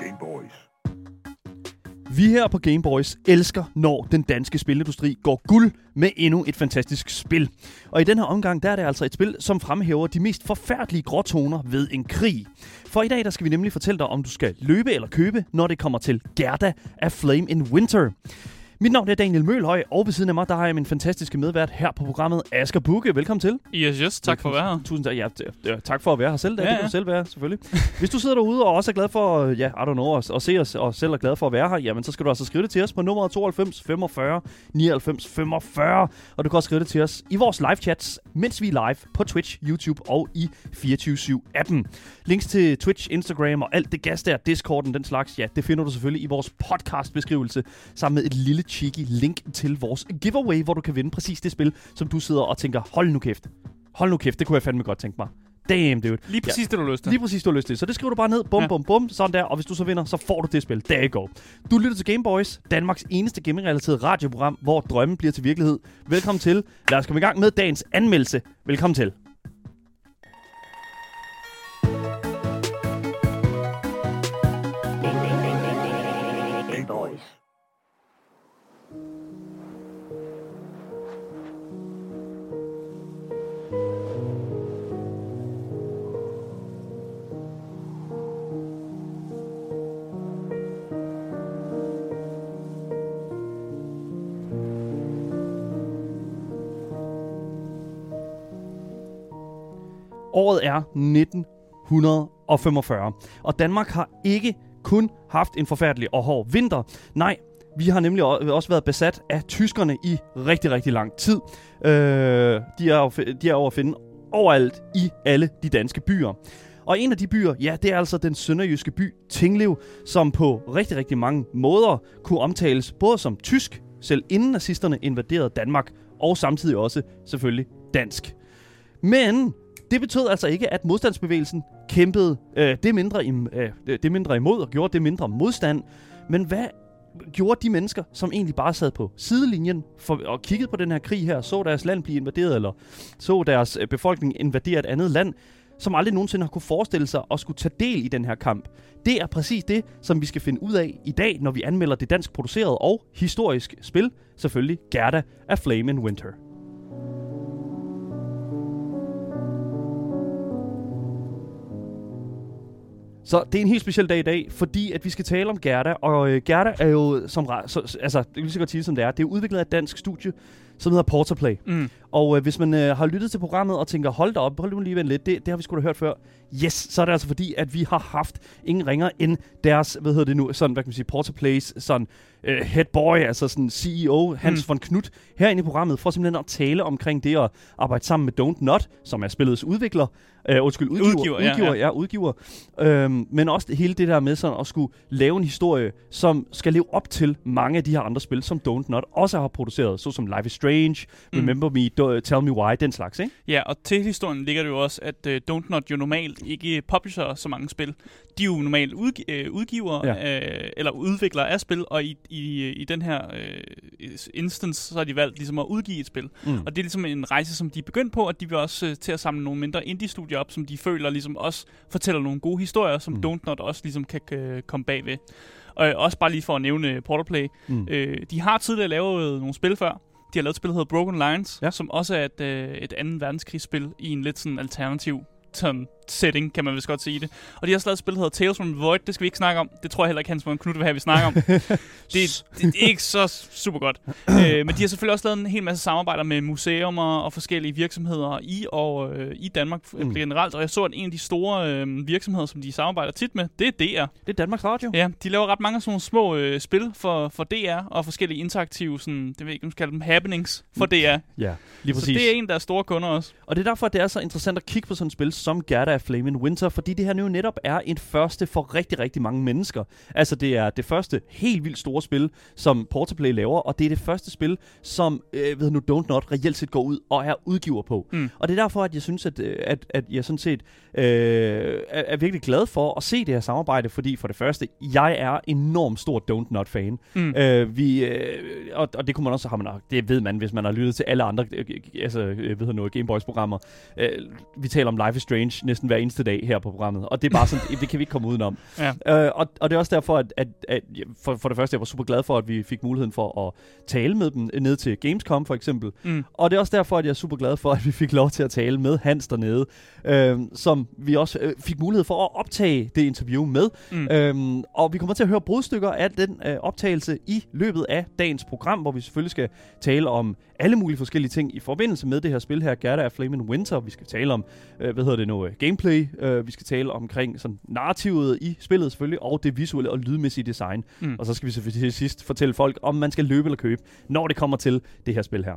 Gameboys. Vi her på Gameboys elsker, når den danske spilindustri går guld med endnu et fantastisk spil. Og i den her omgang, der er det altså et spil, som fremhæver de mest forfærdelige gråtoner ved en krig. For i dag, der skal vi nemlig fortælle dig, om du skal løbe eller købe, når det kommer til Gerda af Flame in Winter. Mit navn er Daniel Mølhøj, og ved siden af mig, der har jeg min fantastiske medvært her på programmet, Asger Bukke. Velkommen til. Yes, yes. Tak for at være her. Tusind tak. Ja, ja, tak for at være her selv. Da. Ja, det kan ja. du selv være, selvfølgelig. Hvis du sidder derude og også er glad for, ja, I don't know, at, at se os, og selv er glad for at være her, jamen så skal du altså skrive det til os på nummeret 92 45 99 45. Og du kan også skrive det til os i vores live chats, mens vi er live på Twitch, YouTube og i 24-7-appen. Links til Twitch, Instagram og alt det gas der, Discorden, den slags, ja, det finder du selvfølgelig i vores podcast-beskrivelse, sammen med et lille cheeky link til vores giveaway, hvor du kan vinde præcis det spil, som du sidder og tænker, hold nu kæft. Hold nu kæft, det kunne jeg fandme godt tænke mig. Damn, dude. Lige præcis det, du har lyst til. Lige præcis, du har lyst til. Så det skriver du bare ned. Bum, Ja. bum, bum. Sådan der. Og hvis du så vinder, så får du det spil. You go. Du lytter til Gameboys, Danmarks eneste gaming-relateret radioprogram, hvor drømmen bliver til virkelighed. Velkommen til. Lad os komme i gang med dagens anmeldelse. Velkommen til. Året er 1945, og Danmark har ikke kun haft en forfærdelig og hård vinter. Nej, vi har nemlig også været besat af tyskerne i rigtig, rigtig lang tid. Øh, de, er de er over at finde overalt i alle de danske byer. Og en af de byer, ja, det er altså den sønderjyske by Tinglev, som på rigtig, rigtig mange måder kunne omtales både som tysk, selv inden nazisterne invaderede Danmark, og samtidig også selvfølgelig dansk. Men det betød altså ikke, at modstandsbevægelsen kæmpede øh, det, mindre im, øh, det mindre imod og gjorde det mindre modstand. Men hvad gjorde de mennesker, som egentlig bare sad på sidelinjen for, og kiggede på den her krig her, så deres land blive invaderet, eller så deres øh, befolkning invadere et andet land, som aldrig nogensinde har kunne forestille sig at skulle tage del i den her kamp. Det er præcis det, som vi skal finde ud af i dag, når vi anmelder det dansk producerede og historisk spil, selvfølgelig Gerda af Flame in Winter. Så det er en helt speciel dag i dag, fordi at vi skal tale om Gerda, og øh, Gerda er jo som så, altså, det kan lige så godt sige som det er. Det er udviklet af et dansk studie, som hedder Porterplay. Mm. Og øh, hvis man øh, har lyttet til programmet og tænker, hold da op, hold nu lige vent lidt, det, det har vi sgu da hørt før. Yes, så er det altså fordi, at vi har haft ingen ringer end deres, hvad hedder det nu, sådan, hvad kan man sige, Porterplays, sådan øh, head boy, altså sådan CEO, Hans Mm. von Knut, herinde i programmet, for simpelthen at tale omkring det at arbejde sammen med Don't Not, som er spillets udvikler, øh, undskyld, udgiver, Udgiver, ja, udgiver, ja. ja, udgiver. Øhm, men også det, hele det der med sådan at skulle lave en historie, som skal leve op til mange af de her andre spil, som Don't Not også har produceret, såsom Life is Strange, Mm. Remember Me, Do, Tell Me Why, den slags, ikke? Ja, og til historien ligger det jo også, at uh, Don't Not jo normalt ikke publisher så mange spil. De er jo normalt udgi- øh, udgiver Ja. øh, eller udviklere af spil, og i, i, i den her øh, instance, så har de valgt ligesom at udgive et spil. Mm. Og det er ligesom en rejse, som de er begyndt på, at de vil også øh, til at samle nogle mindre indie-studier op, som de føler ligesom også fortæller nogle gode historier, som Mm. Don't Not også ligesom kan øh, komme bagved. Og øh, også bare lige for at nævne Porterplay. Mm. Øh, de har tidligere lavet nogle spil før. De har lavet et spil, der hedder Broken Lines, Ja. som også er et, øh, et andet verdenskrigsspil i en lidt sådan alternativ sådan setting, kan man vist godt sige det. Og de har også lavet et spil, der hedder Tales from the Void. Det skal vi ikke snakke om. Det tror jeg heller ikke, Hans von Knudt vil have, vi snakker om. det, det, det er ikke så super godt. øh, men de har selvfølgelig også lavet en hel masse samarbejder med museer og forskellige virksomheder i og øh, i Danmark Mm. mm. generelt. Og jeg så, at en af de store øh, virksomheder, som de samarbejder tit med, det er DR. Det er Danmarks Radio. Ja, de laver ret mange af sådan nogle små øh, spil for, for DR, og forskellige interaktive, sådan, det ved jeg ikke, om kalde dem happenings for DR. Ja, lige Så præcis. det er en, der er store kunder også. Og det er derfor, at det er så interessant at kigge på sådan et spil som Gerda af Flame in Winter, fordi det her nu netop er en første for rigtig, rigtig mange mennesker. Altså, det er det første helt vildt store spil, som Portaplay laver, og det er det første spil, som, øh, ved nu, Don't Not reelt set går ud og er udgiver på. Mm. Og det er derfor, at jeg synes, at, øh, at, at jeg sådan set øh, er, er virkelig glad for at se det her samarbejde, fordi for det første, jeg er enormt stor Don't Not-fan. Mm. Øh, vi, øh, og, og det kunne man også have, man, det ved man, hvis man har lyttet til alle andre øh, altså, øh, ved noget, Gameboys-programmer. Øh, vi taler om Life is Strange næsten hver eneste dag her på programmet, og det er bare sådan, det kan vi ikke komme udenom. Ja. Øh, og, og det er også derfor, at, at, at for, for det første, jeg var super glad for, at vi fik muligheden for at tale med dem ned til Gamescom for eksempel. Mm. Og det er også derfor, at jeg er super glad for, at vi fik lov til at tale med Hans dernede, øh, som vi også øh, fik mulighed for at optage det interview med. Mm. Øhm, og vi kommer til at høre brudstykker af den øh, optagelse i løbet af dagens program, hvor vi selvfølgelig skal tale om alle mulige forskellige ting i forbindelse med det her spil her, Gerda af Flame Winter. Vi skal tale om, øh, hvad hedder det nu, øh, gameplay. Øh, vi skal tale omkring sådan, narrativet i spillet selvfølgelig, og det visuelle og lydmæssige design. Mm. Og så skal vi selvfølgelig til sidst fortælle folk, om man skal løbe eller købe, når det kommer til det her spil her.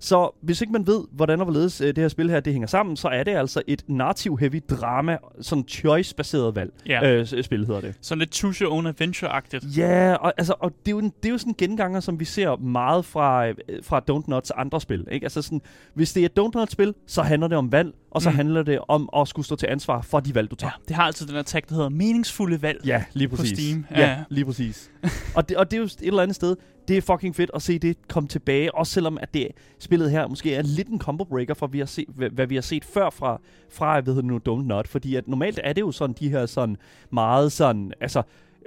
Så hvis ikke man ved, hvordan og hvorledes øh, det her spil her det hænger sammen, så er det altså et narrativ-heavy drama, sådan choice-baseret valg. Ja. Øh, s- spil hedder det. Sådan lidt choose your own adventure-agtigt. Ja, og, altså, og det, er jo en, det er jo sådan en genganger, som vi ser meget fra, øh, fra Don't Nots andre spil. Ikke? Altså sådan, hvis det er et Don't Not-spil, så handler det om valg, og så Mm. handler det om at skulle stå til ansvar for de valg, du Ja, tager. det har altid den her tag, der hedder meningsfulde valg. Ja, lige På præcis. Steam, Ja, ja. ja lige præcis. og, det, og det er jo et eller andet sted, det er fucking fedt at se det komme tilbage, også selvom at det spillet her måske er lidt en combo breaker for, vi har set, hvad, hvad vi har set før fra, fra jeg ved nu, Don't Not, fordi at normalt er det jo sådan, de her sådan meget sådan, altså,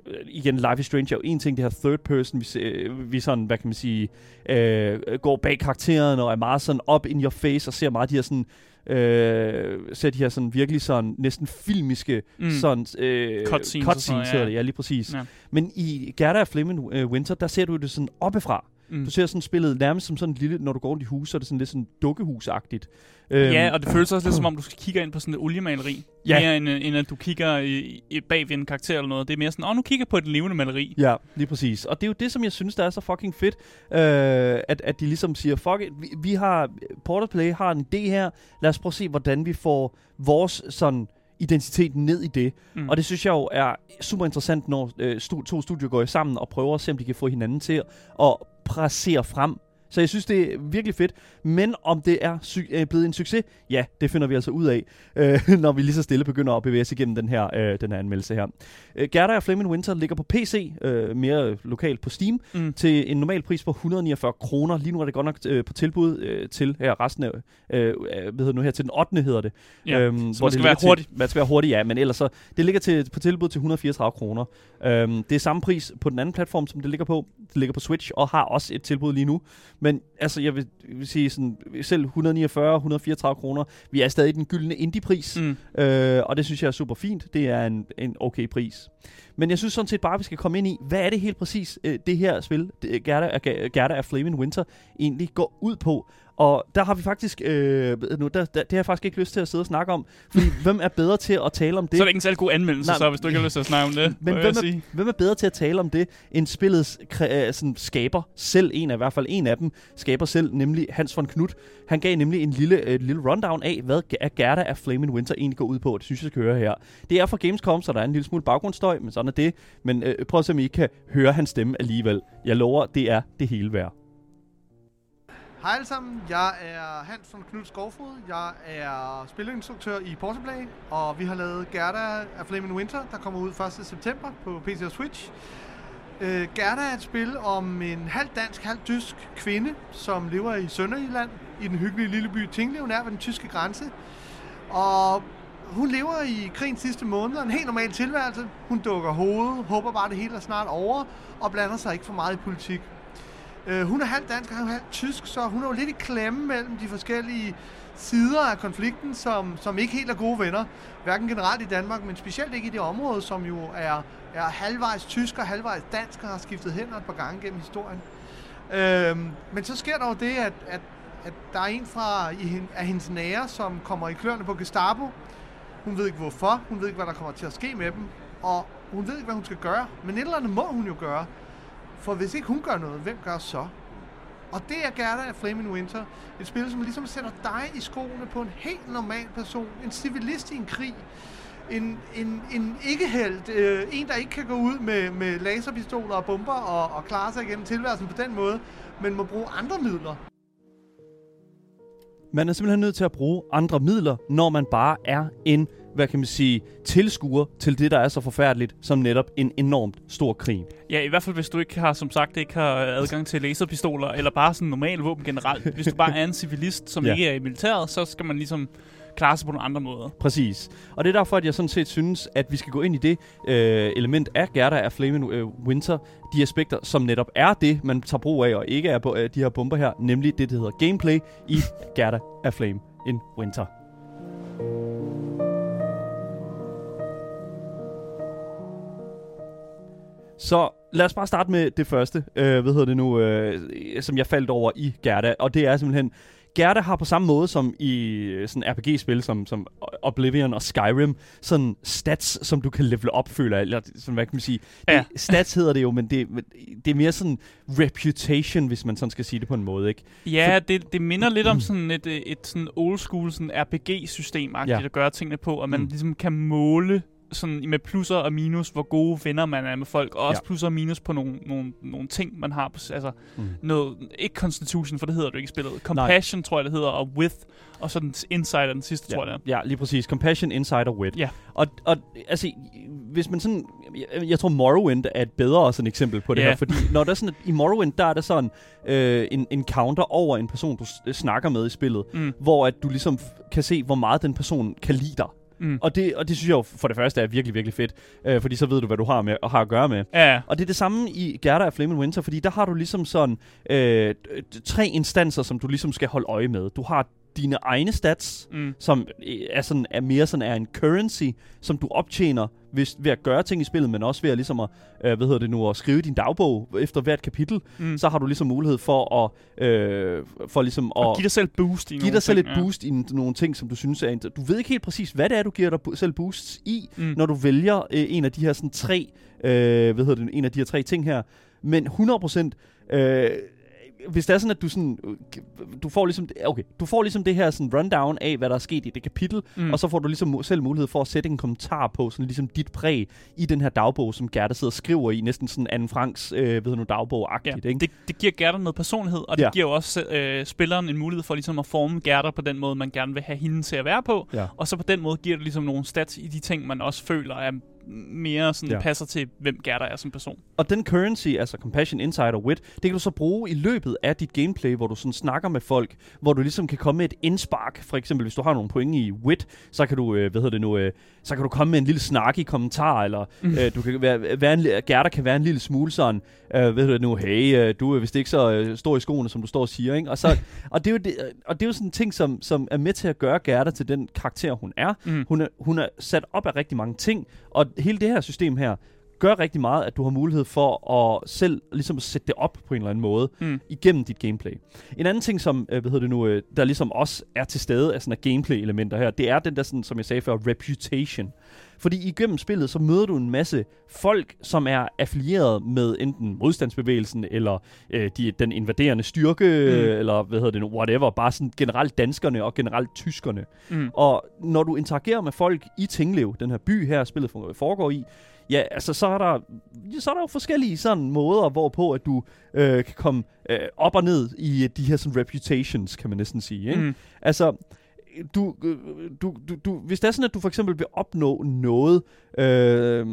øh, igen, Life is Strange er jo en ting, det her third person, vi, se- vi sådan, hvad kan man sige, øh, går bag karakteren og er meget sådan up in your face og ser meget de her sådan, øh, ser de her sådan virkelig sådan næsten filmiske Mm. sådan, øh, Cutscenes og cutscenes ja. hedder det, ja lige præcis. Ja. Men i Gerda af Flame uh, Winter, der ser du det sådan oppefra. Mm. Du ser sådan spillet nærmest som sådan et lille, når du går rundt i hus, så er det sådan lidt sådan dukkehusagtigt. Øhm, Ja, og det føles også lidt som om, du skal kigge ind på sådan et oliemaleri. Ja. Mere end, øh, end at du kigger i, i bag ved en karakter eller noget. Det er mere sådan, åh, nu kigger på et levende maleri. Ja, lige præcis. Og det er jo det, som jeg synes, der er så fucking fedt, øh, at, at de ligesom siger, fuck it, vi, vi har, Portal Play har en idé her, lad os prøve at se, hvordan vi får vores sådan identitet ned i det. Mm. Og det synes jeg jo er super interessant, når øh, stu- to studier går sammen og prøver at se, om de kan få hinanden til at pressere frem. Så jeg synes, det er virkelig fedt. Men om det er sy- øh, blevet en succes, ja, det finder vi altså ud af, øh, når vi lige så stille begynder at bevæge os igennem den her, øh, den her anmeldelse her. Øh, Gerda og Flame Winter ligger på PC, øh, mere lokalt på Steam, Mm. til en normal pris på 149 kroner. Lige nu er det godt nok øh, på tilbud øh, til her resten af, øh, øh, hvad hedder det nu her, til den 8. hedder det. Ja, øhm, så man det skal ligger være til- hurtig. Man skal være hurtig, ja, men ellers så, det ligger til, på tilbud til 134 kroner. Øhm, det er samme pris på den anden platform, som det ligger på. Det ligger på Switch, og har også et tilbud lige nu. Men altså, jeg vil, jeg vil sige sådan, selv 149-134 kroner, vi er stadig den gyldne indie-pris. Mm. Øh, og det synes jeg er super fint. Det er en, en okay pris. Men jeg synes sådan set bare, at vi skal komme ind i, hvad er det helt præcis, øh, det her spil, det, Gerda, af- Gerda af Flaming Winter, egentlig går ud på. Og der har vi faktisk, øh, nu, der, der, det har jeg faktisk ikke lyst til at sidde og snakke om, fordi hvem er bedre til at tale om det? Så er det ikke en særlig god anmeldelse, Nej, så hvis du ikke har lyst til at snakke om det. Men hvem er, sige. hvem er bedre til at tale om det, end spillets øh, sådan, skaber selv, en af i hvert fald en af dem, skaber selv, nemlig Hans von Knut. Han gav nemlig en lille, øh, lille rundown af, hvad Gerda af Flaming Winter egentlig går ud på. Det synes jeg, skal høre her. Det er fra Gamescom, så der er en lille smule baggrundsstøj, men sådan er det. Men øh, prøv at se, om I kan høre hans stemme alligevel. Jeg lover, det er det hele værd. Hej alle sammen, jeg er Hans von Knud Skovfod. Jeg er spilinstruktør i Portaplay, og vi har lavet Gerda af Flaming Winter, der kommer ud 1. september på PC og Switch. Øh, Gerda er et spil om en halv dansk, halv tysk kvinde, som lever i Sønderjylland, i den hyggelige lille by Tinglev, nær ved den tyske grænse. Og hun lever i krigens sidste måneder, en helt normal tilværelse. Hun dukker hovedet, håber bare, det hele er snart over, og blander sig ikke for meget i politik. Øh, hun er halvt dansk og er halvt tysk, så hun er jo lidt i klemme mellem de forskellige sider af konflikten, som, som ikke helt er gode venner. Hverken generelt i Danmark, men specielt ikke i det område, som jo er, er halvvejs tysk og halvvejs dansk og har skiftet hænder et par gange gennem historien. Øhm, men så sker der jo det, at, at, at der er en fra i, af hendes nære, som kommer i kløerne på Gestapo. Hun ved ikke hvorfor, hun ved ikke, hvad der kommer til at ske med dem, og hun ved ikke, hvad hun skal gøre. Men et eller andet må hun jo gøre. For hvis ikke hun gør noget, hvem gør så? Og det er Gerda af Flaming Winter. Et spil, som ligesom sætter dig i skoene på en helt normal person. En civilist i en krig. En, en, en ikke-held. Øh, en, der ikke kan gå ud med, med laserpistoler og bomber og, og klare sig igennem tilværelsen på den måde, men må bruge andre midler. Man er simpelthen nødt til at bruge andre midler, når man bare er en, hvad kan man sige, tilskuer til det, der er så forfærdeligt, som netop en enormt stor krig. Ja, i hvert fald hvis du ikke har, som sagt, ikke har adgang til laserpistoler, eller bare sådan normal våben generelt. Hvis du bare er en civilist, som Ja. ikke er i militæret, så skal man ligesom klare sig på nogle andre måder. Præcis. Og det er derfor, at jeg sådan set synes, at vi skal gå ind i det øh, element af Gerda af Flaming øh, Winter, de aspekter, som netop er det, man tager brug af, og ikke er på, øh, de her bomber her, nemlig det, der hedder gameplay i Gerda af Flame in Winter. Så lad os bare starte med det første, øh, hvad hedder det nu, øh, som jeg faldt over i Gerda, og det er simpelthen, Gerda har på samme måde som i øh, sådan RPG-spil som, som Oblivion og Skyrim, sådan stats, som du kan level op, føler eller sådan, hvad kan man sige, Ja. det, stats hedder det jo, men det, det er mere sådan reputation, hvis man sådan skal sige det på en måde, ikke? Ja, det, det minder lidt om sådan et, øh, et sådan old school sådan RPG-system, Ja. ja. at gøre tingene på, og man Mm. mm. ligesom kan måle sådan med plusser og minus, hvor gode venner man er med folk, og også Ja. plusser og minus på nogle, nogle, nogle ting, man har. På, altså, Mm. noget, ikke Constitution, for det hedder du ikke i spillet. Compassion, Nej. tror jeg, det hedder, og With, og så den Insider, den sidste, Ja, tror jeg, ja, lige præcis. Compassion, Insight og Wit. Ja. Og, og altså, hvis man sådan... Jeg, jeg tror Morrowind er et bedre sådan eksempel på det Ja. her, fordi når der er sådan, at i Morrowind, der er der sådan øh, en, en counter over en person, du snakker med i spillet, Mm. hvor at du ligesom kan se, hvor meget den person kan lide dig. Mm. Og det, og det synes jeg jo for det første er virkelig, virkelig fedt, øh, fordi så ved du, hvad du har, med, har at gøre med. Ja, ja. Og det er det samme i Gerda af Flame Winter, fordi der har du ligesom sådan øh, tre instanser, som du ligesom skal holde øje med. Du har dine egne stats, Mm. som øh, er, sådan, er mere sådan er en currency, som du optjener hvis, ved at gøre ting i spillet, men også ved at, ligesom at, øh, hvad hedder det nu, at skrive din dagbog efter hvert kapitel, Mm. så har du ligesom mulighed for at, øh, for ligesom at Og give dig selv boost i give dig selv ting, et boost i nogle ting, som du synes er... inter- Du ved ikke helt præcis, hvad det er, du giver dig selv boosts i, Mm. når du vælger øh, en af de her sådan tre, øh, hvad hedder det, en af de her tre ting her. Men 100%, øh, hvis det er sådan, at du sådan, øh, du får ligesom, okay, du får ligesom det her sådan rundown af, hvad der er sket i det kapitel, Mm. og så får du ligesom selv mulighed for at sætte en kommentar på, sådan ligesom dit præg i den her dagbog, som Gerda sidder og skriver i, næsten sådan Anne Franks, øh, ved du nu, dagbog-agtigt, Ja, ikke? det, det giver Gerda noget personlighed, og det Ja. giver også øh, spilleren en mulighed for ligesom at forme Gerda på den måde, man gerne vil have hende til at være på. Ja. Og så på den måde giver det ligesom nogle stats i de ting, man også føler er mere sådan Ja. passer til, hvem Gerda er som person. Og den currency, altså Compassion, Insight og Wit, det kan du så bruge i løbet af dit gameplay, hvor du sådan snakker med folk, hvor du ligesom kan komme med et indspark. For eksempel, hvis du har nogle point i Wit, så kan du, øh, hvad hedder det nu, øh, så kan du komme med en lille snak i kommentar, eller Mm. øh, du kan være, være en, Gerda kan være en lille smule sådan, øh, ved du det nu, hey, øh, du er vist ikke så øh, stor i skoene, som du står og siger, ikke? Og, så, og, det er jo det, og det er jo sådan en ting, som, som er med til at gøre Gerda til den karakter, hun er. Mm. Hun er, hun er sat op af rigtig mange ting, og hele det her system her, gør rigtig meget, at du har mulighed for at selv ligesom sætte det op på en eller anden måde Mm. igennem dit gameplay. En anden ting, som øh, hvad hedder det nu, øh, der ligesom også er til stede af sådan gameplay-elementer her, det er den der, sådan, som jeg sagde før, reputation. Fordi igennem spillet, så møder du en masse folk, som er affilieret med enten modstandsbevægelsen, eller øh, de, den invaderende styrke, mm. eller hvad hedder det nu, whatever, bare sådan generelt danskerne og generelt tyskerne. Mm. Og når du interagerer med folk i Tinglev, den her by her, spillet foregår i, ja, altså så er der, så er der jo forskellige sådan måder, hvorpå at du øh, kan komme øh, op og ned i de her sådan reputations, kan man næsten sige. Ikke? Mm. Altså, du, du, du, du, hvis det er sådan, at du for eksempel vil opnå noget, øh,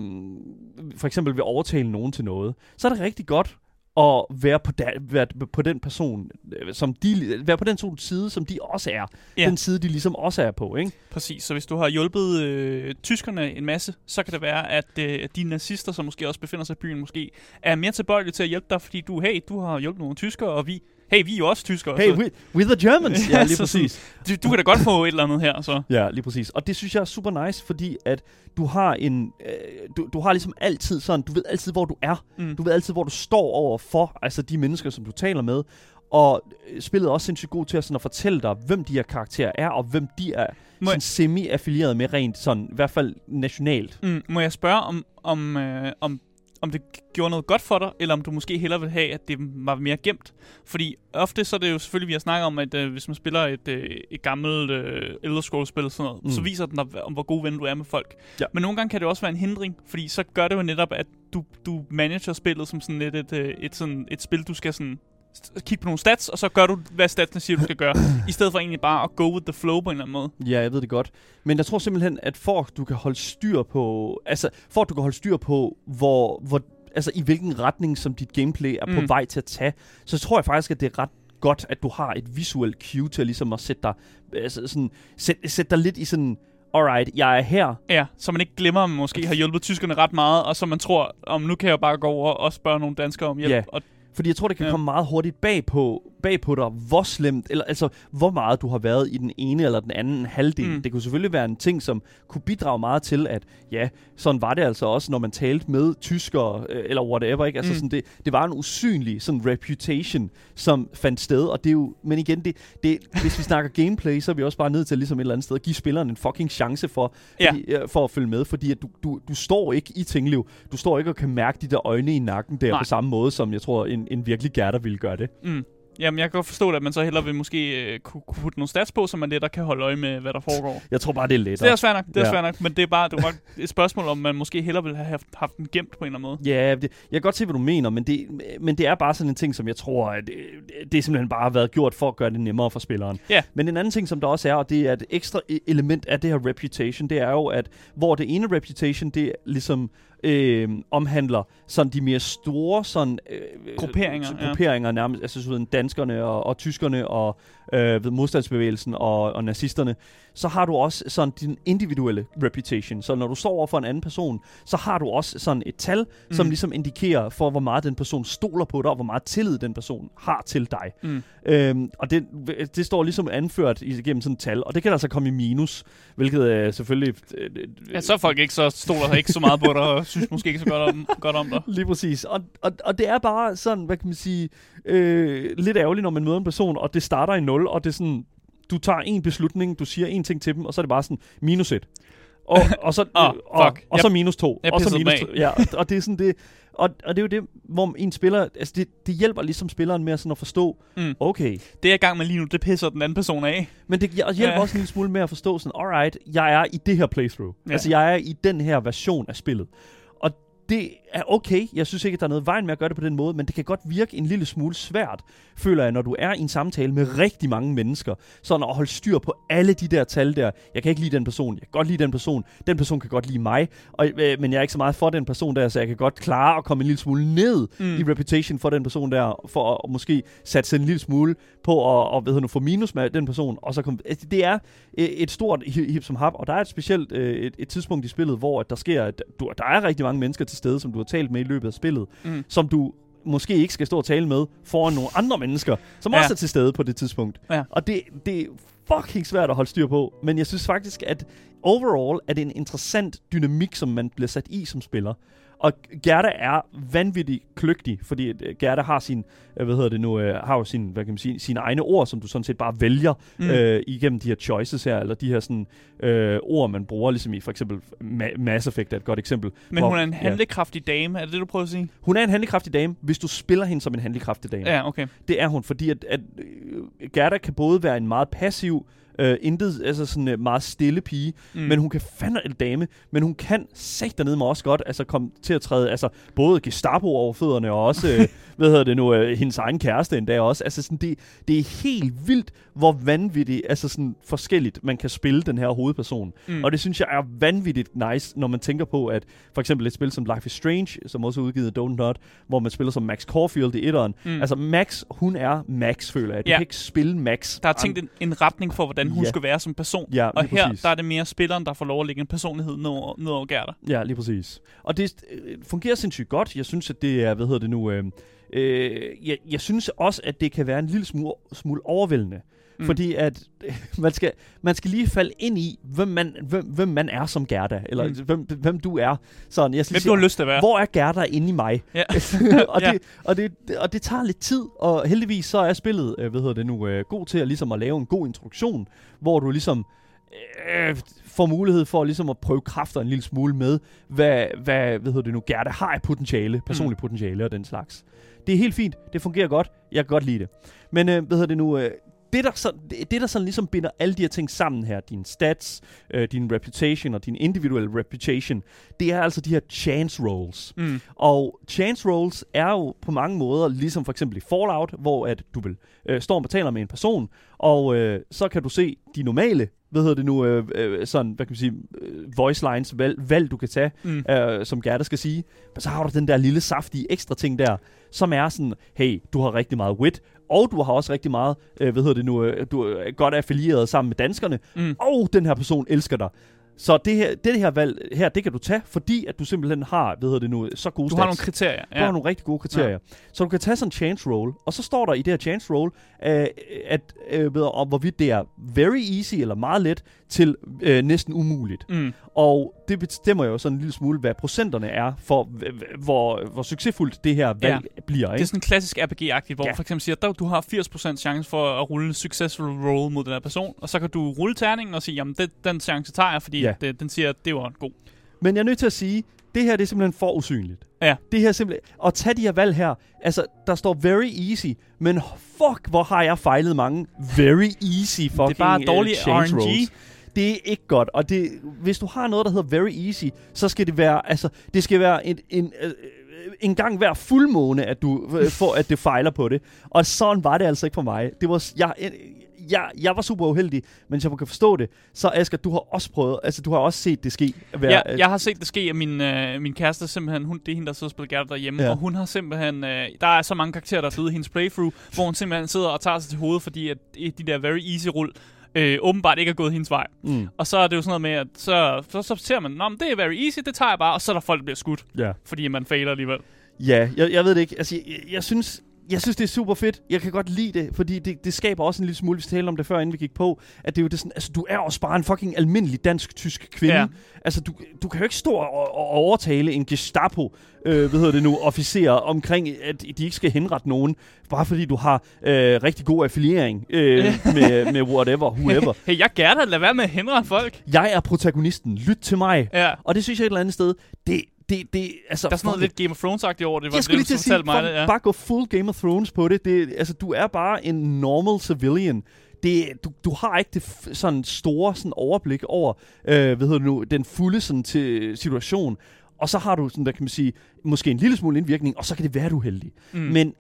for eksempel vil overtale nogen til noget, så er det rigtig godt at være på, da, være på den person, øh, som de, være på den side, som de også er. Ja. Den side, de ligesom også er på, ikke? Præcis, så hvis du har hjulpet øh, tyskerne en masse, så kan det være, at øh, de nazister, som måske også befinder sig i byen, måske er mere tilbøjelige til at hjælpe dig, fordi du, hey, du har hjulpet nogle tyskere, og vi, hey, vi er jo også tyskere. Hey, we, we're the Germans! ja, lige præcis. du, du kan da godt få et eller andet her, så. Ja, lige præcis. Og det synes jeg er super nice, fordi at du har en, øh, du, du har ligesom altid sådan, du ved altid, hvor du er. Mm. Du ved altid, hvor du står over for, altså de mennesker, som du taler med. Og øh, spillet er også sindssygt god til at, sådan at fortælle dig, hvem de her karakterer er, og hvem de er Må sådan semi-affilieret med rent sådan, i hvert fald nationalt. Mm, må jeg spørge, om, om, øh, om, om det gjorde noget godt for dig, eller om du måske hellere vil have, at det var mere gemt. Fordi ofte så er det jo selvfølgelig, vi har snakket om, at øh, hvis man spiller et, øh, et gammelt øh, Elder Scrolls-spil, sådan noget, mm. så viser den dig, om hvor god ven du er med folk. Ja. Men nogle gange kan det også være en hindring, fordi så gør det jo netop, at du, du manager spillet som sådan lidt et, et, et, sådan et spil, du skal sådan kigge på nogle stats, og så gør du, hvad statsene siger, du skal gøre, i stedet for egentlig bare at go with the flow på en eller anden måde. Ja, jeg ved det godt. Men jeg tror simpelthen, at for at du kan holde styr på, altså for at du kan holde styr på, hvor, hvor altså i hvilken retning, som dit gameplay er på Mm. vej til at tage, så tror jeg faktisk, at det er ret godt, at du har et visuelt cue til at, ligesom at sætte dig, altså sådan, sætte, sætte dig lidt i sådan, alright, jeg er her, Ja, så man ikke glemmer, at man måske har hjulpet tyskerne ret meget, og så man tror, om nu kan jeg bare gå over og spørge nogle danskere om hjælp. Ja. Og, Fordi jeg tror, det kan Ja. komme meget hurtigt bag på, bag på dig, hvor slemt, eller altså, hvor meget du har været i den ene eller den anden halvdel. Mm. Det kunne selvfølgelig være en ting, som kunne bidrage meget til, at ja, sådan var det altså også, når man talte med tyskere, øh, eller whatever, ikke? Altså Mm. sådan, det, det var en usynlig sådan reputation, som fandt sted, og det er jo, men igen, det, det, hvis vi snakker gameplay, så er vi også bare nødt til ligesom et eller andet sted at give spilleren en fucking chance for, Ja. fordi, øh, for at følge med, fordi at du, du, du står ikke i Tingliv, du står ikke og kan mærke de der øjne i nakken der Nej. på samme måde, som jeg tror, en, en virkelig gærter ville gøre det. mm, jamen, jeg kan godt forstå det, at man så hellere vil måske øh, kunne, kunne putte nogle stats på, så man lettere kan holde øje med, hvad der foregår. Jeg tror bare, det er lettere. Det er fair nok, det er Ja. fair nok, men det er bare, det var et spørgsmål, om man måske hellere ville have haft, haft den gemt på en eller anden måde. Ja, det, jeg kan godt se, hvad du mener, men det, men det er bare sådan en ting, som jeg tror, at det, det simpelthen bare har været gjort for at gøre det nemmere for spilleren. Ja. Men en anden ting, som der også er, og det er et ekstra e- element af det her reputation, det er jo, at hvor det ene reputation, det ligesom øh, omhandler sådan de mere store sådan, øh, Grupperinger, ja. grupperinger nærmest, altså sådan danskerne og, og tyskerne og øh, ved modstandsbevægelsen og, og nazisterne, så har du også sådan din individuelle reputation. Så når du står over for en anden person, så har du også sådan et tal, mm. som ligesom indikerer for, hvor meget den person stoler på dig, og hvor meget tillid den person har til dig. Mm. Øhm, og det, det står ligesom anført igennem sådan et tal, og det kan altså komme i minus, hvilket er selvfølgelig... Øh, Ja, så er folk ikke så stoler ikke så meget på dig, og synes måske ikke så godt om, godt om dig. Lige præcis. Og, og, og det er bare sådan, hvad kan man sige, øh, lidt ærgerligt, når man møder en person, og det starter i 0, og det er sådan, du tager en beslutning, du siger en ting til dem, og så er det bare sådan, minus 1. Og, og, så, Åh, og, og, fuck. og så minus 2. jeg og så minus 2. Ja, og, det er sådan det, og, og det er jo det, hvor en spiller, altså det, det hjælper ligesom spilleren med sådan at forstå, Mm. okay, Det jeg er i gang med lige nu, det pisser den anden person af. men det hjælper Ja. også en lille smule med at forstå sådan, alright, jeg er i det her playthrough. Ja. Altså, jeg er i den her version af spillet. Det er okay. Jeg synes ikke, at der er noget vejen med at gøre det på den måde, men det kan godt virke en lille smule svært, føler jeg, når du er i en samtale med rigtig mange mennesker. Sådan at holde styr på alle de der tal der. Jeg kan ikke lide den person. Jeg kan godt lide den person. Den person kan godt lide mig. Og, øh, men jeg er ikke så meget for den person der, så jeg kan godt klare at komme en lille smule ned Mm. i reputation for den person der, for at, at måske satse en lille smule på at, at hedder nu, få minus med den person. Og så kom, altså, det er øh, et stort hi- hip som hap, og der er et specielt øh, et, et tidspunkt i spillet, hvor at der sker, at du, der er rigtig mange mennesker til stede, som du har talt med i løbet af spillet, Mm. som du måske ikke skal stå og tale med foran nogle andre mennesker, som ja. også er til stede på det tidspunkt. Ja. Og det, det er fucking svært at holde styr på, men jeg synes faktisk, at overall er det en interessant dynamik, som man bliver sat i som spiller. Og Gerda er vanvittigt kløgtig, fordi øh, Gerda har sin, øh, hvad hedder det nu, øh, har jo sin, hvad kan man sige, sine egne ord, som du sådan set bare vælger Mm. øh, igennem de her choices her, eller de her sådan, øh, ord, man bruger, ligesom i for eksempel Ma- Mass Effect er et godt eksempel. Men hvor- hun er en ja. handlekraftig dame, er det det, du prøver at sige? Hun er en handlekraftig dame, hvis du spiller hende som en handlekraftig dame. Ja, okay. Det er hun, fordi at, at Gerda kan både være en meget passiv, øh, intet, altså sådan øh, meget stille pige, Mm. men hun kan fandme en dame, men hun kan sagt dernede med også godt, altså komme til at træde, altså både Gestapo over fødderne, og også, øh, hvad hedder det nu, øh, hendes egen kæreste endda også, altså sådan, det, det er helt vildt, hvor vanvittigt, altså sådan forskelligt, man kan spille den her hovedperson. Mm. Og det synes jeg er vanvittigt nice, når man tænker på, at for eksempel et spil som Life is Strange, som også er udgivet af Don't Not, hvor man spiller som Max Caulfield i etteren. Mm. Altså Max, hun er Max, føler jeg. Du Ja. kan ikke spille Max. Der er tænkt en, en retning for, hvordan hun Ja. skal være som person. Ja, og lige her præcis. der er det mere spilleren, der får lov at lægge en personlighed ned over, ned over Gerda. Ja, lige præcis. Og det øh, fungerer sindssygt godt. Jeg synes, at det er, hvad hedder det nu, øh, øh, jeg, jeg synes også, at det kan være en lille smule, smule overvældende. Mm. Fordi at man skal, man skal lige falde ind i, hvem man, hvem, hvem man er som Gerda, eller Mm. hvem, hvem du er. Sådan, jeg skal Hvem sige, du har lyst til at være. Hvor er Gerda inde i mig? Ja. og, Ja. det, og, det, og det tager lidt tid, og heldigvis så er spillet, øh, hvad hedder det nu, øh, god til at, ligesom at lave en god introduktion, hvor du ligesom øh, får mulighed for ligesom at prøve kræfter en lille smule med, hvad, hvad hvad hedder det nu, Gerda har af potentiale, personligt mm. potentiale og den slags. Det er helt fint, det fungerer godt, jeg kan godt lide det. Men øh, hvad hedder det nu, øh, det, der, så, det, det, der sådan ligesom binder alle de her ting sammen her, din stats, øh, din reputation og din individual reputation, det er altså de her chance rolls. Mm. Og chance rolls er jo på mange måder, ligesom for eksempel i Fallout, hvor at du vil øh, står og taler med en person, og øh, så kan du se de normale, hvad hedder det nu, øh, øh, sådan, hvad kan man sige, øh, voice lines, valg, valg du kan tage, Mm. øh, som Gerda skal sige. Men så har du den der lille saftige ekstra ting der, som er sådan, hey, du har rigtig meget wit, og du har også rigtig meget, øh, hvad hedder det nu, øh, du er godt affilieret sammen med danskerne, Mm. og den her person elsker dig. Så det her, det her valg her, det kan du tage, fordi at du simpelthen har, hvad hedder det nu, så gode Du stats. har nogle kriterier. Du har nogle rigtig gode kriterier. Ja. Så du kan tage sådan en chance roll, og så står der i det her chance roll, øh, at, øh, ved, om hvorvidt det er very easy eller meget let til øh, næsten umuligt. Mm. Og det bestemmer jo sådan en lille smule, hvad procenterne er for, hvor, hvor succesfuldt det her valg ja. bliver. Det er Ikke? sådan klassisk RPG-agtigt, hvor Ja. for eksempel siger, at du har 80% chance for at rulle en successful roll mod den her person, og så kan du rulle terningen og sige, jamen det, den chance tager jeg, fordi Ja. det, den siger, at det var god. Men jeg er nødt til at sige, det her det er simpelthen for usynligt. Ja. Det her er simpelthen... At tage de her valg her, altså, der står very easy, men fuck, hvor har jeg fejlet mange very easy fucking det er bare øh, dårlig chance RNG. rolls. Det er ikke godt, og det, hvis du har noget, der hedder very easy, så skal det være, altså, det skal være en, en, øh, en gang hver fuldmåne, at du øh, får, at det fejler på det. Og sådan var det altså ikke for mig. Det var, jeg, jeg, jeg var super uheldig, men jeg kan forstå det. Så Asger, du har også prøvet, altså du har også set det ske. Være, Ja, jeg har set det ske, at min, øh, min kæreste simpelthen, hun, det er hende, der sidder og spiller Gerda derhjemme, Ja. og hun har simpelthen, øh, der er så mange karakterer, der er blevet i hendes playthrough, hvor hun simpelthen sidder og tager sig til hovedet, fordi at de der very easy rull øh, åbenbart ikke er gået hendes vej. Mm, Og så er det jo sådan noget med, at så, så, så ser man, men det er very easy, det tager jeg bare, og så er der folk, der bliver skudt, ja. fordi man fejler alligevel. Ja, jeg, jeg ved det ikke. Altså, jeg, jeg, synes, jeg synes, det er super fedt. Jeg kan godt lide det, fordi det, det skaber også en lille smule, vi talte om det før, inden vi gik på, at det er jo det sådan, altså, du er også bare en fucking almindelig dansk-tysk kvinde. Ja. Altså, du, du kan jo ikke stå og, og overtale en Gestapo, øh, hvad hedder det nu, officer omkring, at de ikke skal henrette nogen, bare fordi du har øh, rigtig god affiliering øh, med, med whatever, whoever. Hey, jeg gerne lad være med at hindre folk. Jeg er protagonisten. Lyt til mig. Ja. Og det synes jeg et eller andet sted, det, det, det, altså... Der er sådan noget lidt Game of Thrones-agtigt over det. var jeg skulle lige det, til du at sige, mig mig det, ja. bare gå full Game of Thrones på det. det altså, du er bare en normal civilian. Det, du, du har ikke det f- sådan store sådan overblik over, øh, hvad hedder det nu, den fulde sådan, til situation. Og så har du sådan, der kan man sige, måske en lille smule indvirkning, og så kan det være, du er heldig. Mm. Men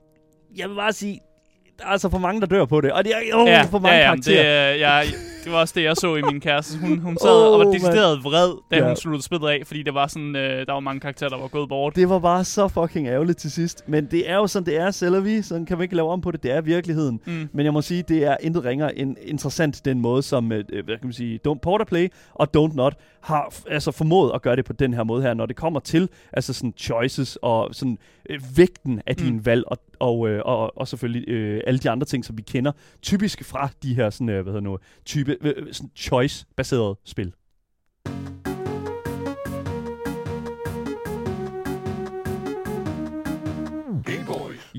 jeg vil bare sige, der er altså for mange, der dør på det. Og det er oh, ja, for mange ja, ja, karakterer. Det, er- jeg, det var også det, jeg så i min kæreste. Hun, hun sad oh, og var decideret vred, da Ja. hun sluttede spillet af, fordi det var sådan, øh, der var mange karakterer, der var gået bort. Det var bare så fucking ærgerligt til sidst. Men det er jo sådan, det er, selv vi. Sådan kan vi ikke lave om på det. Det er virkeligheden. Mm. Men jeg må sige, det er intet ringere end interessant den måde, som, øh, hvad kan man sige, Don't Porter Play og Don't Not har altså formået at gøre det på den her måde her, når det kommer til altså sådan choices og sådan øh, vægten af Mm. dine valg og, og, øh, og, og selvfølgelig øh, alle de andre ting, som vi kender typisk fra de her sådan, øh, hvad hedder nu, type øh, sådan choice-baserede spil.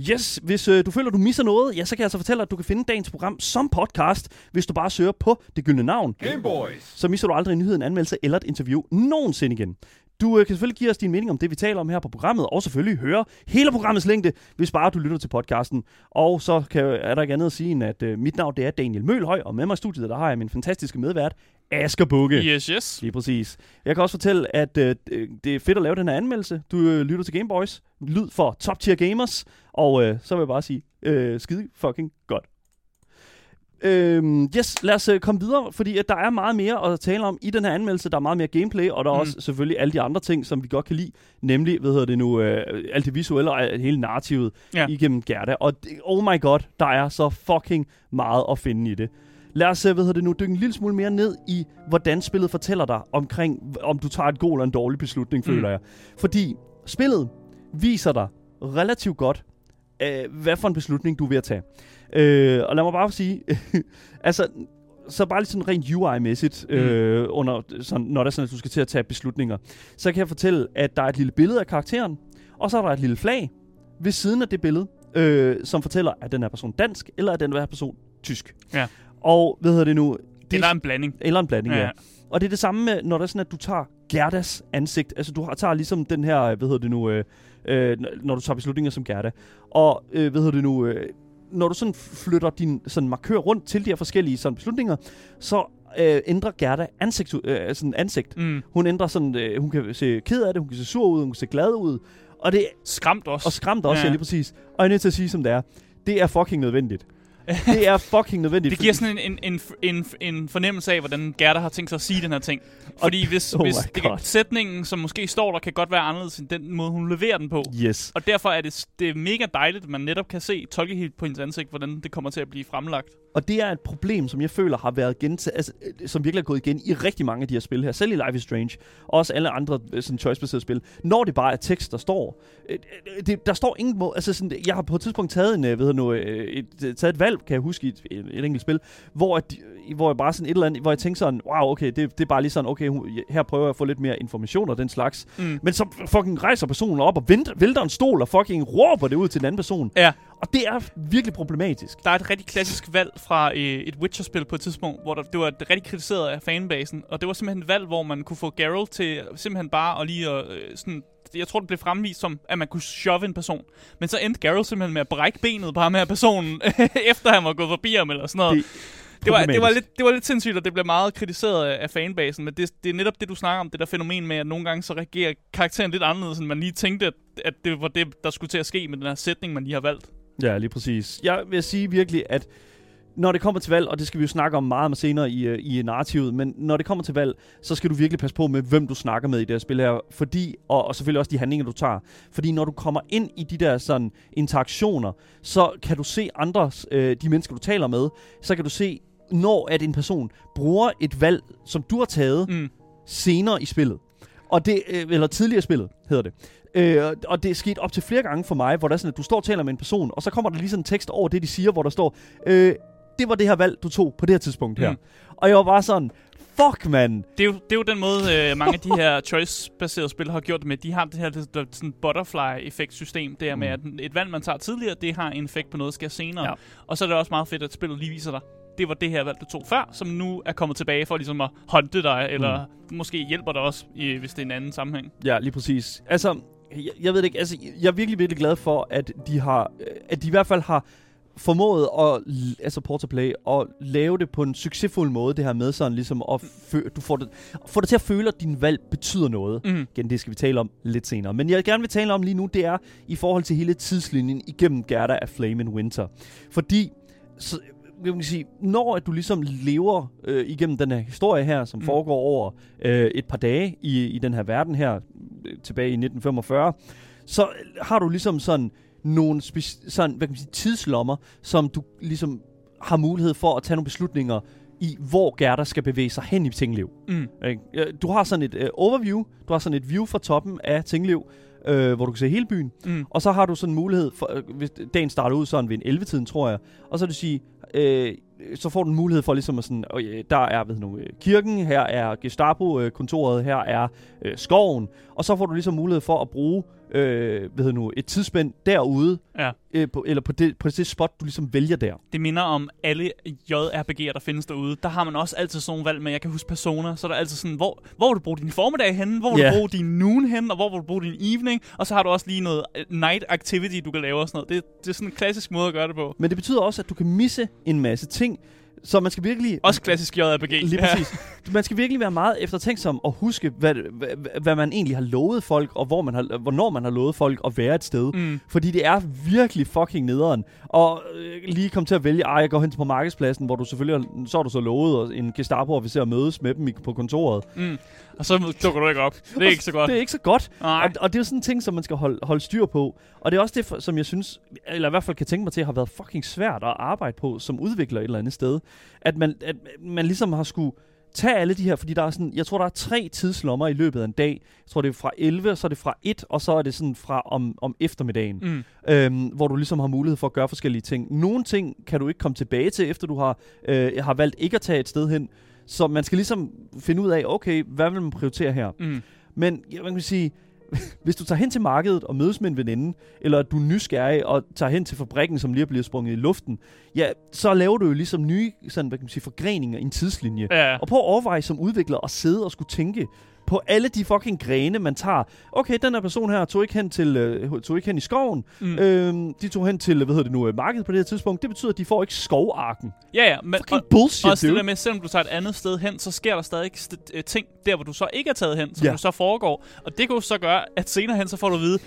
Yes, hvis øh, du føler, du misser noget, ja, så kan jeg altså fortælle, at du kan finde dagens program som podcast, hvis du bare søger på det gyldne navn. Game Boys. Så misser du aldrig en nyhed, en anmeldelse eller et interview nogensinde igen. Du øh, kan selvfølgelig give os din mening om det, vi taler om her på programmet, og selvfølgelig høre hele programmets længde, hvis bare du lytter til podcasten. Og så kan, er der ikke andet at sige, end at øh, mit navn det er Daniel Mølhøj, og med mig i studiet, der har jeg min fantastiske medvært, Asger Bukke. Yes, yes. Lige præcis. Jeg kan også fortælle, at øh, det er fedt at lave den her anmeldelse. Du øh, lytter til Gameboys. Lyd for Top Tier Gamers. Og øh, så vil jeg bare sige, øh, skide fucking godt. Øhm, yes, lad os øh, komme videre, fordi at der er meget mere at tale om i den her anmeldelse. Der er meget mere gameplay, og der er Mm. også selvfølgelig alle de andre ting, som vi godt kan lide. Nemlig, hvad hedder det nu, øh, alt det visuelle og hele narrativet Ja. igennem Gerda. Og det, oh my god, der er så fucking meget at finde i det. Lad os, øh, hvad hedder det nu, dykke en lille smule mere ned i, hvordan spillet fortæller dig omkring, om du tager et god eller en dårlig beslutning, Mm. føler jeg. Fordi spillet viser dig relativt godt, øh, hvad for en beslutning du er ved at tage. Øh, og lad mig bare sige, altså, så bare lige sådan rent UI-mæssigt, øh, under, sådan, når det er sådan, at du skal til at tage beslutninger, så kan jeg fortælle, at der er et lille billede af karakteren, og så er der et lille flag ved siden af det billede, øh, som fortæller, at den her person dansk, eller er den her person tysk. Ja. Og hvad hedder det nu? det, Eller en blanding. eller en blanding. Ja. ja. Og det er det samme med, når det er sådan, at du tager Gerdas ansigt. Altså, du har, tager ligesom den her, hvad hedder det nu, øh, øh, når du tager beslutninger som Gerda. Og, øh, hvad hedder det nu, øh, når du sådan flytter din sådan markør rundt til de her forskellige sådan beslutninger, så øh, ændrer Gerda ansigt, øh, sådan ansigt. Mm. Hun ændrer sådan, øh, hun kan se ked af det, hun kan se sur ud, hun kan se glad ud. Og det Skræmt også. og skræmt også, ja. Ja. lige præcis. Og jeg er nødt til at sige, som det er. Det er fucking nødvendigt. Det er fucking nødvendigt. Det giver sådan en, en, en, en, en fornemmelse af, hvordan Gerda har tænkt sig at sige den her ting. Fordi hvis, Oh hvis det kan, sætningen, som måske står der, kan godt være anderledes end den måde, hun leverer den på. Yes. Og derfor er det, det er mega dejligt, at man netop kan se, tolke helt på hendes ansigt, hvordan det kommer til at blive fremlagt. Og det er et problem, som jeg føler har været gentaget, altså, øh, som virkelig er gået igen i rigtig mange af de her spil her. Selv i Life is Strange, og også alle andre øh, sådan choice-baserede spil. Når det bare er tekst, der står. Øh, Det, der står ingen måde. Altså sådan, jeg har på et tidspunkt taget, en, ved nu, et, taget et valg, kan jeg huske, i et, et, et enkelt spil, hvor, at, hvor jeg bare sådan et eller andet, hvor jeg tænkte sådan, wow, okay, det, det er bare lige sådan, okay, her prøver jeg at få lidt mere information og den slags. Mm. Men så fucking rejser personen op og vælter en stol og fucking råber det ud til den anden person. Ja, Og det er virkelig problematisk. der er et rigtig klassisk valg fra øh, et Witcher-spil på et tidspunkt, hvor der, det var rigtig kritiseret af fanbasen. Og det var simpelthen et valg, hvor man kunne få Geralt til simpelthen bare at lige at, øh, sådan... Jeg tror, det blev fremvist som, at man kunne shove en person. Men så endte Geralt simpelthen med at brække benet på ham her personen, efter han var gået forbi ham eller sådan noget. Det- Det, det, var, det, var lidt, det var lidt sindssygt, og det blev meget kritiseret af, af fanbasen. Men det, det er netop det, du snakker om, det der fænomen med, at nogle gange så reagerer karakteren lidt anderledes, end man lige tænkte, at, at det var det, der skulle til at ske med den her sætning, man lige har valgt. Ja, lige præcis. Jeg vil sige virkelig, at når det kommer til valg, og det skal vi jo snakke om meget med senere i, øh, i narrativet, men når det kommer til valg, så skal du virkelig passe på med, hvem du snakker med i det her spil her, fordi, og, og selvfølgelig også de handlinger, du tager. Fordi når du kommer ind i de der sådan interaktioner, så kan du se andre, øh, de mennesker, du taler med, så kan du se, når at en person bruger et valg, som du har taget, Mm. senere i spillet. Og det, øh, eller tidligere spillet, hedder det. Øh, og det er sket op til flere gange for mig, hvor der er sådan, at du står og taler med en person, og så kommer der lige sådan en tekst over det, de siger, hvor der står, øh, det var det her valg, du tog på det her tidspunkt her. Mm. Og jeg var bare sådan, fuck mand. Det er, jo, det er jo den måde, øh, mange af de her choice-baserede spil har gjort det med. De har det her det, det, sådan butterfly-effekt-system, der med, at et valg, man tager tidligere, det har en effekt på noget, der sker senere. Ja. Og så er det også meget fedt, at spillet lige viser dig, det var det her valg, du tog før, som nu er kommet tilbage for ligesom at håndte dig, eller måske hjælper dig også, i, hvis det er en anden sammenhæng. Ja, lige præcis. Altså, jeg, jeg ved det ikke, altså, jeg er virkelig, virkelig glad for, at de har, øh, at de i hvert fald har formået at, altså Portaplay, at lave det på en succesfuld måde, det her med sådan ligesom, at fø- du får det, får det til at føle, at din valg betyder noget. Mm. Igen, det skal vi tale om lidt senere. Men jeg gerne vil tale om lige nu, det er i forhold til hele tidslinjen igennem Gerda af Flame in Winter. Fordi, så, kan man sige, når at du ligesom lever øh, igennem den her historie her, som Mm. foregår over øh, et par dage i, i den her verden her, øh, tilbage i 1945, så har du ligesom sådan nogle sådan, hvad kan man sige, tidslommer, som du ligesom har mulighed for at tage nogle beslutninger i, hvor Gerda skal bevæge sig hen i Tingliv. Mm. Du har sådan et øh, overview, du har sådan et view fra toppen af Tingliv, øh, hvor du kan se hele byen, Mm. og så har du sådan en mulighed, for, øh, hvis dagen starter ud sådan ved en 11-tiden, tror jeg, og så vil du sige, øh, så får du en mulighed for ligesom at sådan, øh, der er ved nu, øh, kirken, her er Gestapo-kontoret, øh, her er øh, skoven, og så får du ligesom mulighed for at bruge øh, ved nu, et tidsspænd derude, Ja. øh, på, eller på det, på det spot, du ligesom vælger der. Det minder om alle JRPG'er, der findes derude. Der har man også altid sådan nogle valg med, jeg kan huske Persona, så er der altid sådan, hvor, hvor vil du bruge din formiddag henne, hvor vil Ja. du bruge din noon henne, og hvor vil du bruge din evening, og så har du også lige noget øh, night activity, du kan lave og sådan noget. Det, det er sådan en klassisk måde at gøre det på. Men det betyder også, at du kan misse en masse ting, så man skal virkelig... Også klassisk JRPG. Lige præcis. Man skal virkelig være meget eftertænksom og huske, hvad, hvad, hvad man egentlig har lovet folk, og hvor man har, hvornår man har lovet folk at være et sted. Mm. Fordi det er virkelig fucking nederen. Og øh, lige komme til at vælge, ej, jeg går hen på markedspladsen, hvor du selvfølgelig har, så har du så lovet en Gestapo-officer at mødes med dem på kontoret. Mm. Og så dukker du ikke op. Det er ikke så godt. Det er ikke så godt. Nej. Og, og det er jo sådan en ting, som man skal holde, holde styr på. Og det er også det, som jeg synes, eller i hvert fald kan tænke mig til, har været fucking svært at arbejde på som udvikler et eller andet sted. At man, at man ligesom har skulle tage alle de her, fordi der er sådan, jeg tror, der er tre tidslommer i løbet af en dag. Jeg tror, det er fra 11, så er det fra 1, og så er det sådan fra om, om eftermiddagen. Mm. øhm, hvor du ligesom har mulighed for at gøre forskellige ting. Nogle ting kan du ikke komme tilbage til, efter du har, øh, har valgt ikke at tage et sted hen. Så man skal ligesom finde ud af, okay, hvad vil man prioritere her? Mm. Men ja, man kan sige, hvis du tager hen til markedet og mødes med en veninde, eller at du er nysgerrig og tager hen til fabrikken, som lige er blevet sprunget i luften, ja, så laver du jo ligesom nye sådan, hvad kan man sige, forgreninger i en tidslinje. Ja. Og prøv at overveje som udvikler at sidde og skulle tænke på alle de fucking grene, man tager. Okay, den her person her tog ikke hen, til, øh, tog ikke hen i skoven. Mm. Øhm, de tog hen til, hvad hedder det nu, øh, markedet på det her tidspunkt. Det betyder, at de får ikke skovarken. Ja, ja. Men, Fucking bullshit, også det der med, selvom du tager et andet sted hen, så sker der stadig st- øh, ting der, hvor du så ikke er taget hen, som Ja. ja. så foregår. Og det kan jo så gøre, at senere hen, så får du at vide,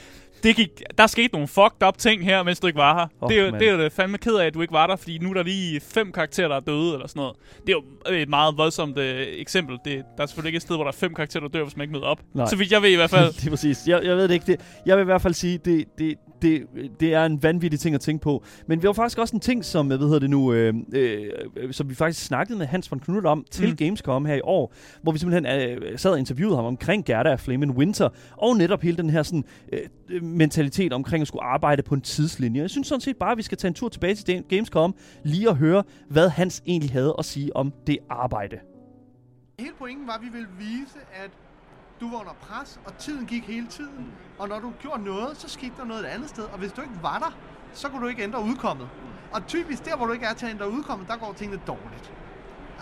det gik, der skete nogle fucked up ting her, mens du ikke var her. Oh, det, er det er jo det fandme ked af, at du ikke var der, fordi nu er der lige fem karakterer, der er døde, eller sådan noget. Det er jo et meget voldsomt øh, eksempel. Det, der er selvfølgelig ikke et sted, hvor der er fem karakterer, der dør, hvis man ikke møder op. Nej. Så vidt jeg ved i hvert fald. det er præcis. Jeg, jeg ved det ikke. Det, jeg vil i hvert fald sige, det, det, det, det er en vanvittig ting at tænke på. Men vi har faktisk også en ting, som, hvad hedder det nu, øh, øh, øh, som vi faktisk snakkede med Hans von Knudt om til Mm. Gamescom her i år, hvor vi simpelthen øh, sad og interviewede ham omkring Gerda af Flame in Winter, og netop hele den her sådan, øh, øh, mentalitet omkring at skulle arbejde på en tidslinje. Jeg synes sådan set bare, at vi skal tage en tur tilbage til Gamescom, lige at høre, hvad Hans egentlig havde at sige om det arbejde. Hele pointen var, at vi ville vise, at du var under pres, og tiden gik hele tiden. Og når du gjorde noget, så skete der noget et andet sted. Og hvis du ikke var der, så kunne du ikke ændre udkommet. Og typisk der, hvor du ikke er til at ændre udkommet, der går tingene dårligt.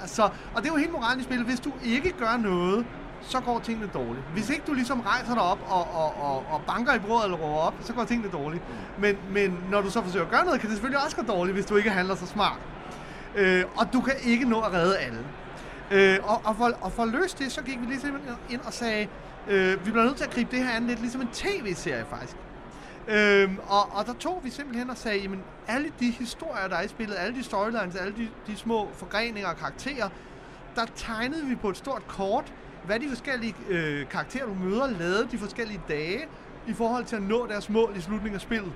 Altså, og det er jo helt moralen i spillet. Hvis du ikke gør noget, så går tingene dårligt. Hvis ikke du ligesom rejser dig op og, og, og, og banker i brødet eller råber op, så går tingene dårligt. Men, men når du så forsøger at gøre noget, kan det selvfølgelig også gå dårligt, hvis du ikke handler så smart. Øh, og du kan ikke nå at redde alle. Øh, og, og, for, og for at løse det, så gik vi ligesom ind og sagde, øh, vi bliver nødt til at gribe det her an lidt ligesom en tv-serie faktisk. Øhm, og, og der tog vi simpelthen og sagde, jamen alle de historier, der er i spillet, alle de storylines, alle de, de små forgreninger og karakterer, der tegnede vi på et stort kort, hvad de forskellige øh, karakterer, du møder, lavede de forskellige dage, i forhold til at nå deres mål i slutningen af spillet.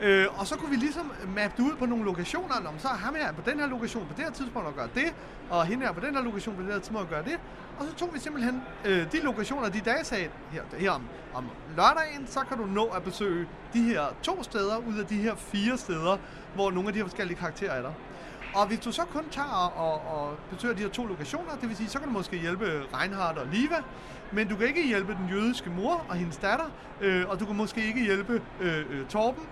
Øh, og så kunne vi ligesom mappe det ud på nogle lokationer. om så er ham her på den her lokation på det her tidspunkt og gør det, og hende her på den her lokation på det her tidspunkt og gør det. Og så tog vi simpelthen øh, de lokationer, de dage sagde, her, her om, om lørdagen, så kan du nå at besøge de her to steder ud af de her fire steder, hvor nogle af de her forskellige karakterer er der. Og hvis du så kun tager og, og, og besøger de her to lokationer, det vil sige, så kan du måske hjælpe Reinhardt og Liva, men du kan ikke hjælpe den jødiske mor og hendes datter, øh, og du kan måske ikke hjælpe øh, øh, Torben.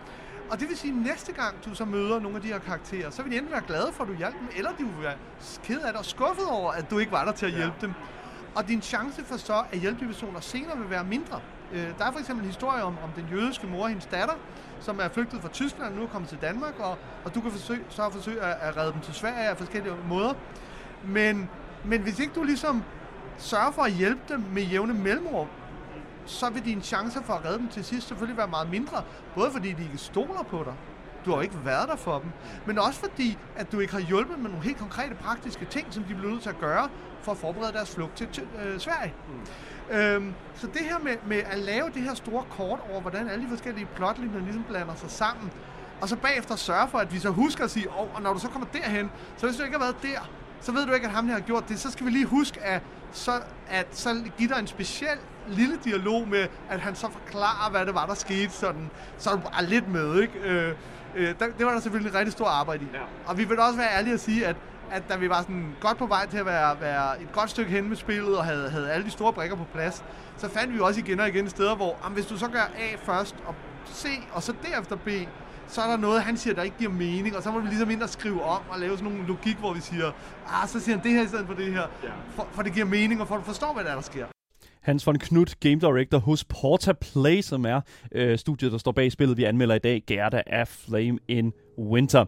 Og det vil sige, at næste gang du så møder nogle af de her karakterer, så vil de enten være glade for, at du hjalp dem, eller de vil være ked af det og skuffet over, at du ikke var der til at hjælpe dem. Og din chance for så at hjælpe de personer senere vil være mindre. Øh, der er for eksempel en historie om, om den jødiske mor og hendes datter, som er flygtet fra Tyskland og nu er kommet til Danmark, og, og du kan forsøge, så forsøge at, at redde dem til Sverige af forskellige måder. Men, men hvis ikke du ligesom sørger for at hjælpe dem med jævne mellemrum, så vil dine chancer for at redde dem til sidst selvfølgelig være meget mindre. Både fordi de ikke stoler på dig, du har ikke været der for dem, men også fordi, at du ikke har hjulpet med nogle helt konkrete praktiske ting, som de bliver nødt til at gøre for at forberede deres flugt til, til øh, Sverige. Mm. Øhm, så det her med, med at lave det her store kort over, hvordan alle de forskellige plotlinjer ligesom blander sig sammen, og så bagefter sørge for, at vi så husker at sige, oh, og når du så kommer derhen, så hvis du ikke har været der, så ved du ikke, at ham her har gjort det. Så skal vi lige huske, at så, at så give dig en speciel lille dialog med, at han så forklarer, hvad det var, der skete, sådan, så er du bare lidt med, ikke? Øh, øh, der, det var der selvfølgelig rigtig stort arbejde i. Ja. Og vi vil også være ærlige at sige, at, at da vi var sådan godt på vej til at være, være et godt stykke hen med spillet, og havde, havde alle de store brikker på plads, så fandt vi også igen og igen steder, hvor jamen, hvis du så gør A først, og C, og så derefter B, så er der noget, han siger, der ikke giver mening, og så må vi ligesom ind og skrive om og lave sådan nogle logik, hvor vi siger, ah, så siger han det her i stedet for det her, Ja. for, for det giver mening, og for at du forstår, hvad der, er, der sker. Hans von Knut, Game Director hos Porta Play, som er øh, studiet, der står bag spillet, vi anmelder i dag, Gerda af Flame in Winter.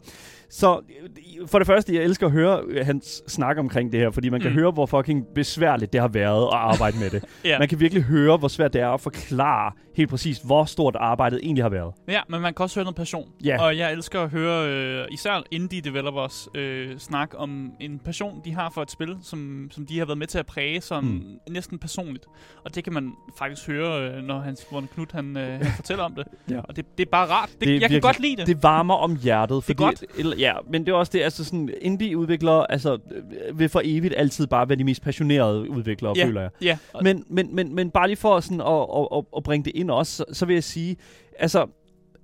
Så øh, for det første, jeg elsker at høre hans snak omkring det her, fordi man kan Mm. høre, hvor fucking besværligt det har været at arbejde med det. Ja. Man kan virkelig høre, hvor svært det er at forklare helt præcist, hvor stort arbejdet egentlig har været. Ja, men man kan også høre noget passion. Ja. Og jeg elsker at høre øh, især indie developers øh, snak om en passion, de har for et spil, som, som de har været med til at præge sådan Mm. næsten personligt. Og det kan man faktisk høre, øh, når Hans von Knut han, øh, han fortæller om det. Ja. Og det, det er bare rart. Det, Det jeg kan virkelig- godt lide det. Det varmer om hjertet. Fordi, godt. Eller, ja, men det er også det, altså sådan, indie-udviklere altså, øh, vil for evigt altid bare være de mest passionerede udviklere, Ja. føler jeg. Ja, Men, men, men, men bare lige for sådan at, at, at, at bringe det ind også, så, så vil jeg sige, altså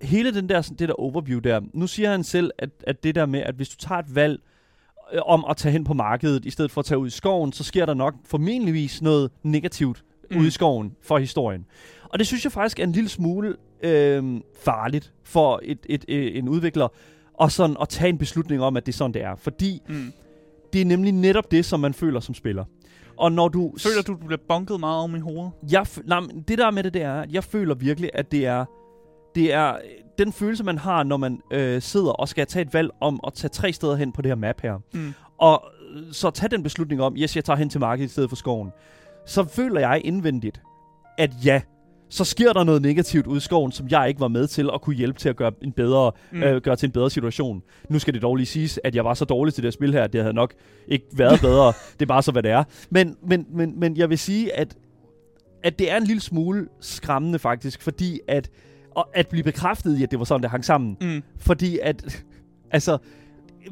hele den der, sådan, det der overview der, nu siger han selv, at, at det der med, at hvis du tager et valg øh, om at tage hen på markedet, i stedet for at tage ud i skoven, så sker der nok formentligvis noget negativt mm. ude i skoven for historien. Og det synes jeg faktisk er en lille smule øh, farligt for et, et, et, en udvikler, og sådan at tage en beslutning om, at det er sådan, det er. Fordi Mm. det er nemlig netop det, som man føler som spiller. Og når du... Føler du, du bliver bunket meget om i hovedet? Jeg, nej, det der med det, det er, at jeg føler virkelig, at det er, det er øh, den følelse, man har, når man øh, sidder og skal tage et valg om at tage tre steder hen på det her map her. Mm. Og øh, så tage den beslutning om, yes, jeg tager hen til markedet i stedet for skoven. Så føler jeg indvendigt, at ja, så sker der noget negativt ude i skoven, som jeg ikke var med til at kunne hjælpe til at gøre en bedre, Mm. øh, gøre til en bedre situation. Nu skal det dog lige siges, at jeg var så dårlig til det spil her, at det havde nok ikke været bedre. det er bare så, hvad det er. Men, men, men, men jeg vil sige, at, at det er en lille smule skræmmende faktisk, fordi at, at blive bekræftet i, at det var sådan, det hang sammen. Mm. Fordi at, altså,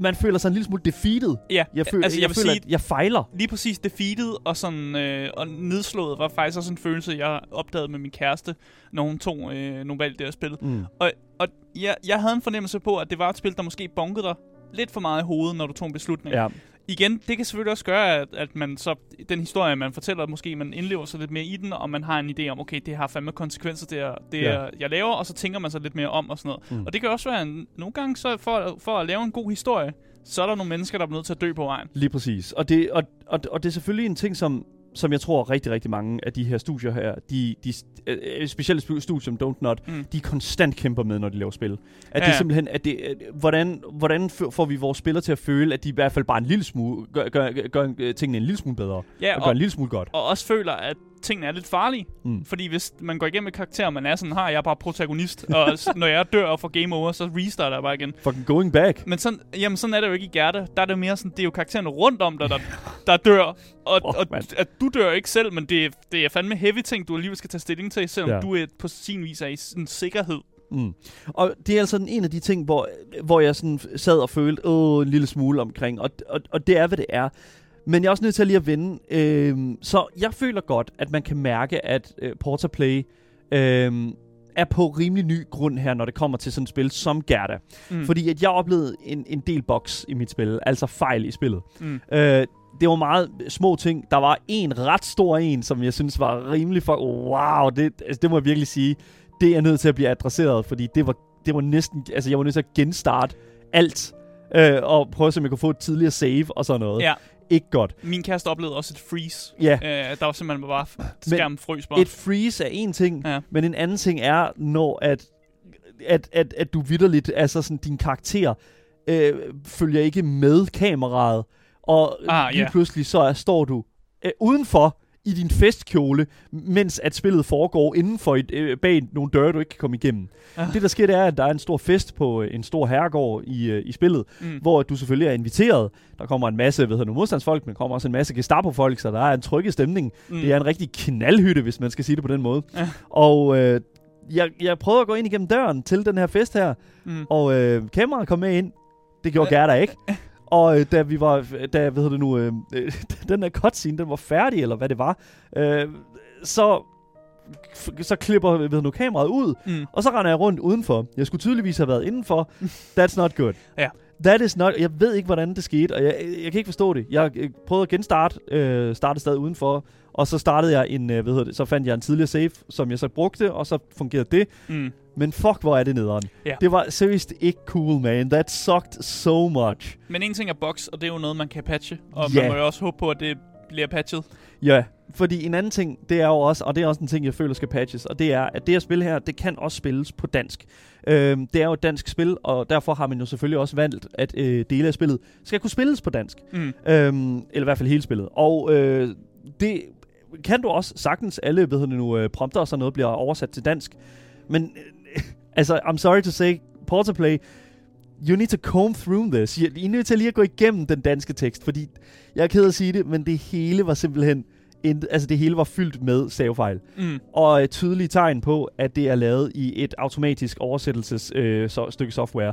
man føler sig en lille smule defeated. Ja, Jeg føler, altså, jeg, jeg jeg vil føler sige, at jeg fejler. lige præcis defeated og sådan øh, og nedslået var faktisk også en følelse, jeg opdagede med min kæreste, når hun tog øh, nogle valg der spil. Mm. Og, og jeg, jeg havde en fornemmelse på, at det var et spil, der måske bonkede dig lidt for meget i hovedet, når du tog en beslutning. Ja. Igen, det kan selvfølgelig også gøre, at, at man så, den historie, man fortæller, måske man indlever sig lidt mere i den, og man har en idé om, okay, det har fandme konsekvenser, det, er, det Ja. er, jeg laver, og så tænker man sig lidt mere om og sådan noget. Mm. Og det kan også være, en, nogle gange så for, for at lave en god historie, så er der nogle mennesker, der er nødt til at dø på vejen. Lige præcis. Og det, og, og, og det er selvfølgelig en ting, som, som jeg tror rigtig, rigtig mange af de her studier her, de, de øh, specielle spu- studier som Don't Not, Mm. de konstant kæmper med, når de laver spil. At Ja, det simpelthen, at det, hvordan, hvordan får vi vores spillere til at føle, at de i hvert fald bare en lille smule, gør, gør, gør, gør øh, tingene en lille smule bedre, Ja, og gør og, en lille smule godt. og også føler, at tingene er lidt farlige. Mm. Fordi hvis man går igennem et karakter, og man er sådan, har jeg er bare protagonist, og når jeg dør og får game over, så restarter jeg bare igen. Fucking going back. Men sådan, jamen, sådan er det jo ikke i Gerda. Der er det mere sådan, det er jo karaktererne rundt om dig, der, der dør. Og, Åh, og mand. at du dør ikke selv, men det, er- det er fandme heavy ting, du alligevel skal tage stilling til, selvom ja. du er på sin vis er i sådan sikkerhed. Mm. Og det er altså en af de ting, hvor, hvor jeg sådan sad og følte åh, en lille smule omkring, og, og, og det er, hvad det er. Men jeg er også nødt til lige at vende. Øhm, så jeg føler godt, at man kan mærke, at øh, Porta Play øhm, er på rimelig ny grund her, når det kommer til sådan et spil som Gerda. Mm. Fordi at jeg oplevede en, en del bugs i mit spil, altså fejl i spillet. Mm. Øh, det var meget små ting. Der var en ret stor en, som jeg synes var rimelig for... Wow, det, altså, det må jeg virkelig sige. Det er nødt til at blive adresseret, fordi det var, det var næsten... Altså, jeg var nødt til at genstarte alt. Øh, og prøve, om jeg kunne få et tidligere save og sådan noget. Ja, Ikke godt. min kæreste oplevede også et freeze. Ja, Øh, der var simpelthen bare skærmen frøs bare. et freeze er en ting, Ja. men en anden ting er, når at, at, at, at du vidderligt, altså sådan din karakter, øh, følger ikke med kameraet, og Ah, lige ja. pludselig så er, står du øh, udenfor i din festkjole, mens at spillet foregår indenfor et, øh, bag nogle døre, du ikke kan komme igennem. Ah. Det der sker, det er, at der er en stor fest på øh, en stor herregård i, øh, i spillet, Mm. hvor du selvfølgelig er inviteret. Der kommer en masse hvad hedder, nu, modstandsfolk, men der kommer også en masse Gestapo-folk, så der er en trygge stemning. Mm. Det er en rigtig knaldhytte, hvis man skal sige det på den måde. Ja. Og øh, jeg, jeg prøvede at gå ind igennem døren til den her fest her, Mm. og øh, kameraet kom med ind. Det gjorde Gerda ikke. Og øh, da vi var, da, hvad hedder det nu, øh, den her cutscene, den var færdig, eller hvad det var, øh, så, så klipper det nu, kameraet ud, Mm. og så render jeg rundt udenfor. Jeg skulle tydeligvis have været indenfor. That's not good. Ja. That is not... Jeg ved ikke, hvordan det skete, og jeg, jeg kan ikke forstå det. Jeg øh, prøvede at genstarte, øh, starte stadig udenfor, og så startede jeg en, øh, hvad hedder det, så fandt jeg en tidligere save, som jeg så brugte, og så fungerede det. Mm. Men fuck, hvor er det nederen. Ja. Det var seriøst ikke cool, man. That sucked so much. Men en ting er box, og det er jo noget, man kan patche. Og Ja. man må jo også håbe på, at det bliver patchet. Ja, fordi en anden ting, det er jo også, og det er også en ting, jeg føler skal patches, og det er, at det her spil her, det kan også spilles på dansk. Øhm, det er jo et dansk spil, og derfor har man jo selvfølgelig også valgt, at øh, dele af spillet skal kunne spilles på dansk. Mm. Øhm, eller i hvert fald hele spillet. Og øh, det kan du også sagtens, alle det nu, øh, prompter og sådan noget bliver oversat til dansk. Men øh, altså, I'm sorry to say, Porterplay, you need to comb through this. I er nødt til lige at gå igennem den danske tekst, fordi jeg er ked af at sige det, men det hele var simpelthen, en, altså det hele var fyldt med stavefejl. Mm. Og et tydeligt tegn på, at det er lavet i et automatisk oversættelses øh, så, stykke software.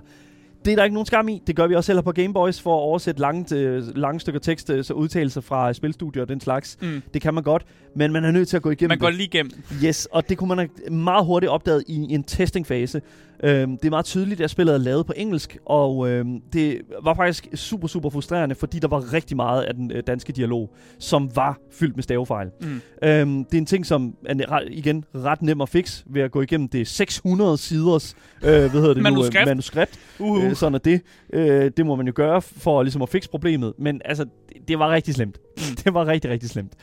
Det er der ikke nogen skam i. Det gør vi også selv her på Gameboys for at oversætte lange, øh, lange stykker tekst, øh, så udtalelser fra spilstudier og den slags. Mm. Det kan man godt, men man er nødt til at gå igennem Man går lige igennem. Yes, og det kunne man have meget hurtigt opdaget i en testingfase. Øhm, det er meget tydeligt, at spillet er lavet på engelsk, og øhm, det var faktisk super, super frustrerende, fordi der var rigtig meget af den øh, danske dialog, som var fyldt med stavefejl. Mm. Øhm, det er en ting, som er igen ret nem at fikse ved at gå igennem det 600 siders øh, hvad hedder det Nu, Manuskript. øh, manuskript. Uh, Øh, sådan er det. Øh, det må man jo gøre for ligesom at fikse problemet. Men altså, det, var rigtig slemt. Mm. det var rigtig, rigtig slemt.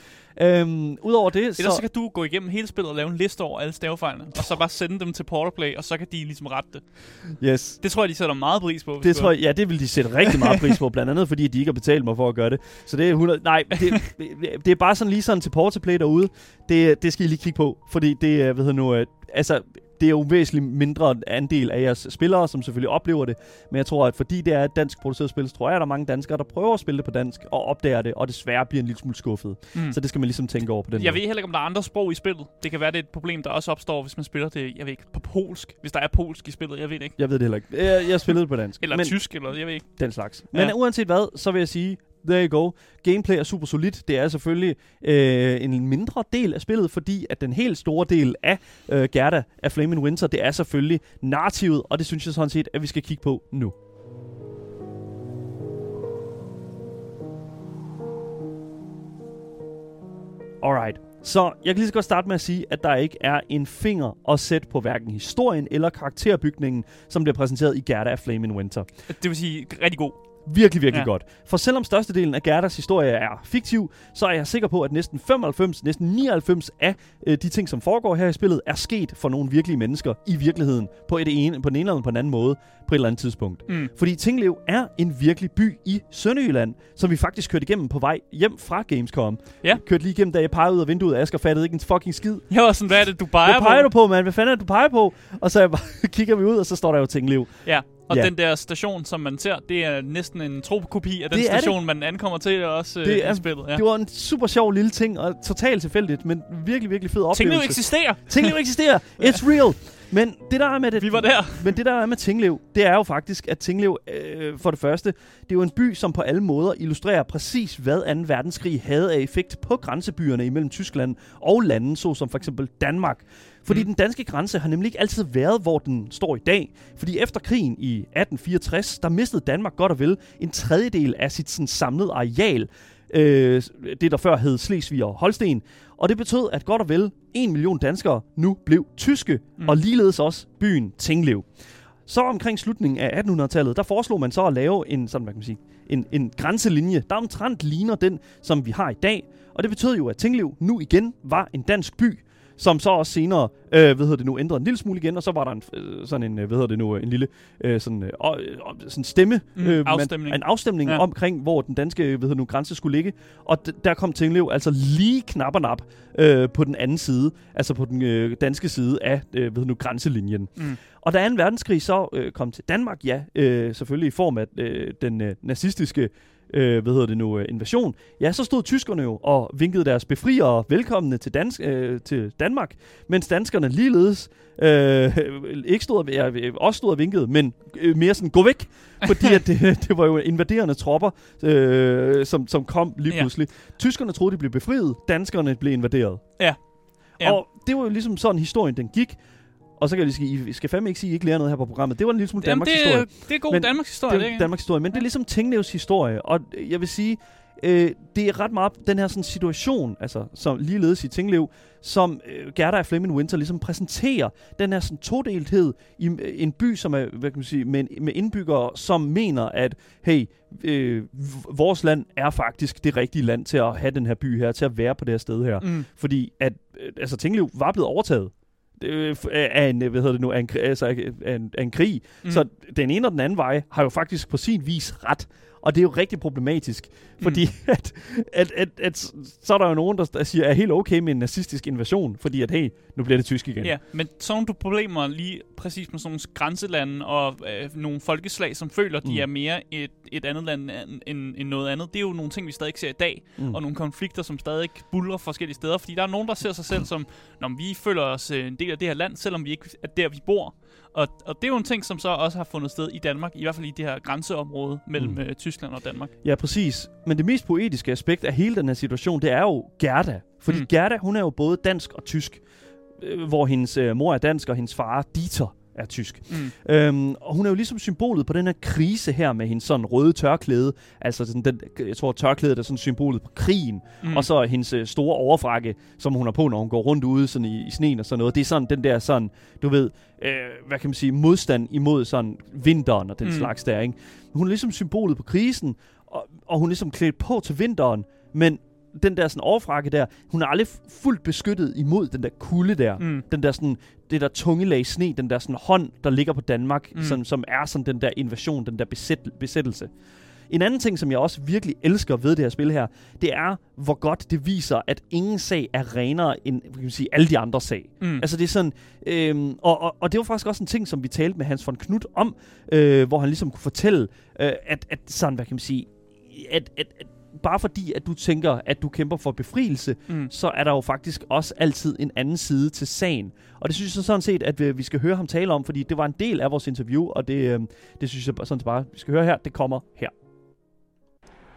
Øhm, Udover det, Ellers så så... kan du gå igennem hele spillet og lave en liste over alle stavefejlene, og så bare sende dem til Porterplay, og så kan de ligesom rette det. Yes. Det tror jeg, de sætter meget pris på. Det tror jeg, ja, det vil de sætte rigtig meget pris på, blandt andet fordi de ikke har betalt mig for at gøre det. Så det er 100... Nej, det, det er bare sådan lige sådan til Porterplay derude. Det, det skal I lige kigge på, fordi det hvad hedder nu, øh, altså, det er jo væsentligt mindre andel af jeres spillere, som selvfølgelig oplever det. Men jeg tror, at fordi det er et dansk produceret spil, så tror jeg, at der er mange danskere, der prøver at spille det på dansk og opdager det, og desværre bliver en lille smule skuffet. Mm. Så det skal man ligesom tænke over på den Jeg ved måde. heller ikke, om der er andre sprog i spillet. Det kan være, det er et problem, der også opstår, hvis man spiller det, jeg ved ikke, på polsk. Hvis der er polsk i spillet, jeg ved det ikke. Jeg ved det heller ikke. Jeg, jeg spillede det på dansk. Eller men, tysk, eller jeg ved ikke. den slags. Men Ja. uanset hvad, så vil jeg sige, there you go. Gameplay er super solidt. Det er selvfølgelig øh, en mindre del af spillet, fordi at den helt store del af øh, Gerda af Flaming Winter, det er selvfølgelig narrativet, og det synes jeg sådan set, at vi skal kigge på nu. Alright. Så jeg kan lige så godt starte med at sige, at der ikke er en finger at sætte på hverken historien eller karakterbygningen, som bliver præsenteret i Gerda af Flaming Winter. Det vil sige, rigtig god. Virkelig, virkelig ja. Godt. For selvom størstedelen af Gerdas historie er fiktiv, så er jeg sikker på, at næsten 95, næsten 99 af øh, de ting, som foregår her i spillet, er sket for nogle virkelige mennesker i virkeligheden på, et ene, på den ene eller på den anden måde på et eller andet tidspunkt. Mm. Fordi Tinglev er en virkelig by i Sønderjylland, som vi faktisk kørte igennem på vej hjem fra Gamescom. Ja. Kørte lige igennem, da jeg pegede ud af vinduet, og Asger fattede ikke en fucking skid. Jeg var sådan, hvad er det, du peger Hvad peger på? du på, mand? Hvad fanden er det, du peger på? Og så jeg bare, kigger vi ud, og så står der jo Tinglev. Ja, og Ja. den der station, som man ser, det er næsten en tropekopi af den er det. station, man ankommer til også øh, Det er- i spillet. Ja. Det var en super sjov lille ting, og totalt tilfældigt, men virkelig, virkelig fed oplevelse. Tinglev eksisterer! Tinglev eksisterer. It's real. Men det der er med det, Vi var der. Men det der er med Tinglev, det er jo faktisk, at Tinglev, øh, for det første, det er jo en by, som på alle måder illustrerer præcis, hvad 2. verdenskrig havde af effekt på grænsebyerne imellem Tyskland og lande, såsom for eksempel Danmark. Fordi Mm. den danske grænse har nemlig ikke altid været, hvor den står i dag. Fordi efter krigen i 1864, der mistede Danmark godt og vel en tredjedel af sit sådan, samlede areal. Øh, det, der før hed Slesvig og Holsten. Og det betød, at godt og vel en million danskere nu blev tyske, mm. og ligeledes også byen Tinglev. Så omkring slutningen af 1800-tallet, der foreslog man så at lave en, sådan, hvad kan man sige, en, en grænselinje, der omtrent ligner den, som vi har i dag. Og det betød jo, at Tinglev nu igen var en dansk by, som så også senere, øh, hvad hedder det nu, ændrede en lille smule igen, og så var der en, øh, sådan en, øh, hvad hedder det nu, en lille øh, sådan, øh, øh, sådan stemme, Mm, man- afstemning. en afstemning Ja. omkring, hvor den danske, hvad hedder nu, grænse skulle ligge, og d- der kom Tinglev altså lige knap og nap øh, på den anden side, altså på den øh, danske side af, øh, hvad hedder nu, grænselinjen. Mm. Og da 2. verdenskrig så øh, kom til Danmark, ja, øh, selvfølgelig i form af øh, den øh, nazistiske øh, hvad hedder det nu, øh, invasion, ja, så stod tyskerne jo og vinkede deres befriere velkomne til, dansk, øh, til Danmark, mens danskerne ligeledes øh, ikke stod og, ja, også stod og vinkede, men øh, mere sådan, gå væk, fordi at det, det var jo invaderende tropper, øh, som, som kom lige Ja. pludselig. Tyskerne troede, de blev befriet, danskerne blev invaderet. Ja. Ja. Og det var jo ligesom sådan, historien den gik. Og så kan jeg lige sige, I skal fandme ikke sige, at I ikke lærer noget her på programmet. Det var en lille smule Jamen, Danmarks det, historie. det er god Men Danmarks historie, Det er ikke? Danmarks historie, men det er ligesom Tinglevs historie, og jeg vil sige, øh, det er ret meget den her sådan, situation, altså som ligeledes i Tinglev, som øh, Gerda af Fleming Winter ligesom præsenterer den her sådan, todelthed i øh, en by, som er, hvad kan man sige, med, med indbyggere, som mener, at hey, øh, vores land er faktisk det rigtige land til at have den her by her, til at være på det her sted her. Mm. Fordi at, øh, altså Tinglev var blevet overtaget øh, af en, øh, hvad hedder det nu, af en, altså, af en, af en krig. Mm. Så den ene og den anden vej har jo faktisk på sin vis ret. Og det er jo rigtig problematisk, fordi mm. at, at, at, at, så er der jo nogen, der, der siger, er helt okay med en nazistisk invasion, fordi at, hey, nu bliver det tysk igen. Ja, men sådan nogle problemer lige præcis med sådan nogle grænselande og øh, nogle folkeslag, som føler, de Mm. er mere et, et andet land end, end, noget andet, det er jo nogle ting, vi stadig ser i dag, Mm. og nogle konflikter, som stadig bulrer forskellige steder, fordi der er nogen, der ser sig selv som, når vi føler os øh, en del af det her land, selvom vi ikke er der, vi bor. Og, og det er jo en ting, som så også har fundet sted i Danmark, i hvert fald i det her grænseområde mellem Mm. mm. øh, Tyskland og Danmark. Ja, præcis. Men det mest poetiske aspekt af hele den her situation, det er jo Gerda. Fordi mm. Gerda, hun er jo både dansk og tysk. Øh, hvor hendes øh, mor er dansk, og hendes far, Dieter, er tysk. Mm. Øhm, og hun er jo ligesom symbolet på den her krise her med hendes sådan røde tørklæde. Altså sådan den, jeg tror, tørklædet er sådan symbolet på krigen. Mm. Og så hendes øh, store overfrakke, som hun har på, når hun går rundt ude sådan i, i sneen og sådan noget. Det er sådan den der sådan, du ved, øh, hvad kan man sige, modstand imod sådan vinteren og den. Mm. slags der, ikke? Hun er ligesom symbolet på krisen, og, og hun er ligesom klædt på til vinteren, men den der sådan overfrakke der, hun er aldrig fuldt beskyttet imod den der kulde der. Mm. Den der sådan, det der tunge lag sne, den der sådan hånd, der ligger på Danmark, mm. Som, som er sådan den der invasion, den der besæt, besættelse. En anden ting, som jeg også virkelig elsker ved det her spil her, det er, hvor godt det viser, at ingen sag er renere end kan man sige, alle de andre sag. Mm. Altså det er sådan, øhm, og, og, og det var faktisk også en ting, som vi talte med Hans von Knudt om, øh, hvor han ligesom kunne fortælle, øh, at, at sådan, hvad kan man sige, at, at, at bare fordi, at du tænker, at du kæmper for befrielse, Mm. så er der jo faktisk også altid en anden side til sagen. Og det synes jeg sådan set, at øh, vi skal høre ham tale om, fordi det var en del af vores interview, og det, øh, det synes jeg sådan set bare, vi skal høre her. Det kommer her.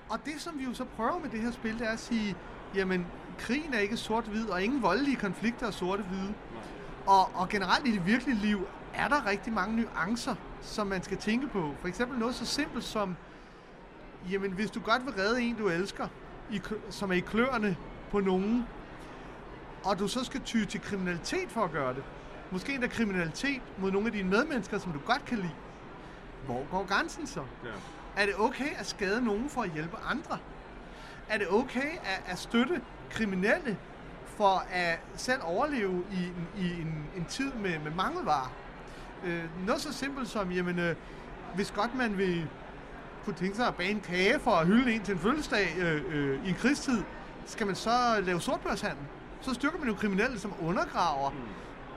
Og det, som vi jo så prøver med det her spil, det er at sige, jamen, krigen er ikke sort-hvid, og ingen voldelige konflikter er sorte-hvide. Og, og generelt i det virkelige liv er der rigtig mange nuancer, som man skal tænke på. For eksempel noget så simpelt som, jamen, hvis du godt vil redde en, du elsker, i, som er i kløerne på nogen, og du så skal ty til kriminalitet for at gøre det, måske endda kriminalitet mod nogle af dine medmennesker, som du godt kan lide, hvor går grænsen så? Er det okay at skade nogen for at hjælpe andre? Er det okay at, at støtte kriminelle for at selv overleve i, en- i en, en tid med, med mangelvarer? Øh, noget så simpelt som, jamen, øh, hvis godt man vil kunne tænke sig at bage en kage for at hylde en til en fødselsdag øh, øh, i en krigstid, skal man så lave sortbørshandel? Så styrker man jo kriminelle, som undergraver mm.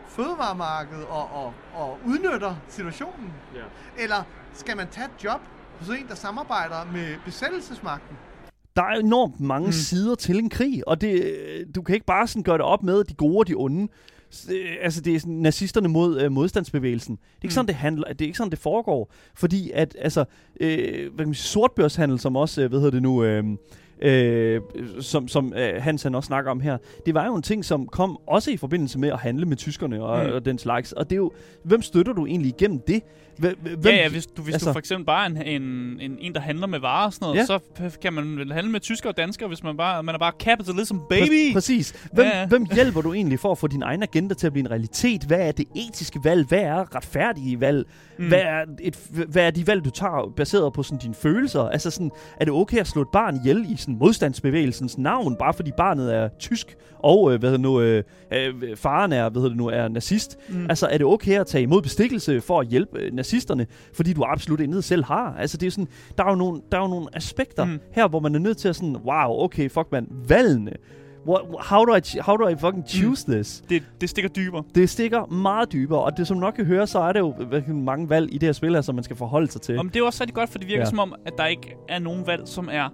fødevaremarkedet og, og, og udnytter situationen. Ja. Eller skal man tage et job hos en, der samarbejder med besættelsesmagten? Der er enormt mange mm. Mm. sider til en krig, og det, øh, du kan ikke bare sådan gøre det op med de gode og de onde. Øh, Altså, det er sådan nazisterne mod øh, modstandsbevægelsen. Det er ikke Mm. sådan, det handler. Det er ikke sådan, det foregår. Fordi at, altså, øh, hvad kan man sige, sortbørshandel, som også, øh, hvad hedder det nu, øh, øh, som, som øh, Hans han også snakker om her, det var jo en ting, som kom også i forbindelse med at handle med tyskerne og. Mm. og den slags. Og det er jo, hvem støtter du egentlig igennem det? Hvem, Ja, ja, hvis, du, hvis altså- du for eksempel bare er en, en, en, en, der handler med varer og sådan noget, Ja. så kan man vel handle med tyskere og danskere, hvis man bare man er bare capitalism, Præ- baby! Præcis. Hvem, Ja, hvem hjælper du egentlig for at få din egen agenda til at blive en realitet? Hvad er det etiske valg? Hvad er retfærdige valg? Mm. Hvad, er et, hvad er de valg, du tager baseret på sådan dine følelser? Altså sådan, er det okay at slå et barn ihjel i sådan modstandsbevægelsens navn, bare fordi barnet er tysk, og øh, hvad hedder nu, øh, øh, faren er, hvad hedder det nu, er nazist? Mm. Altså, er det okay at tage imod bestikkelse for at hjælpe øh, nazisterne, fordi du absolut intet selv har? Altså, det er sådan, der er jo nogle, der er jo nogle aspekter mm. Mm. her, hvor man er nødt til at sådan, wow, okay, fuck man, valgene. What, how, do I, how do I fucking choose mm. this? Det, det stikker dybere. Det stikker meget dybere, og det som nok kan høre, så er det jo mange valg i det her spil her, som man skal forholde sig til. Om det er jo også rigtig godt, for det virker ja. som om, at der ikke er nogen valg, som er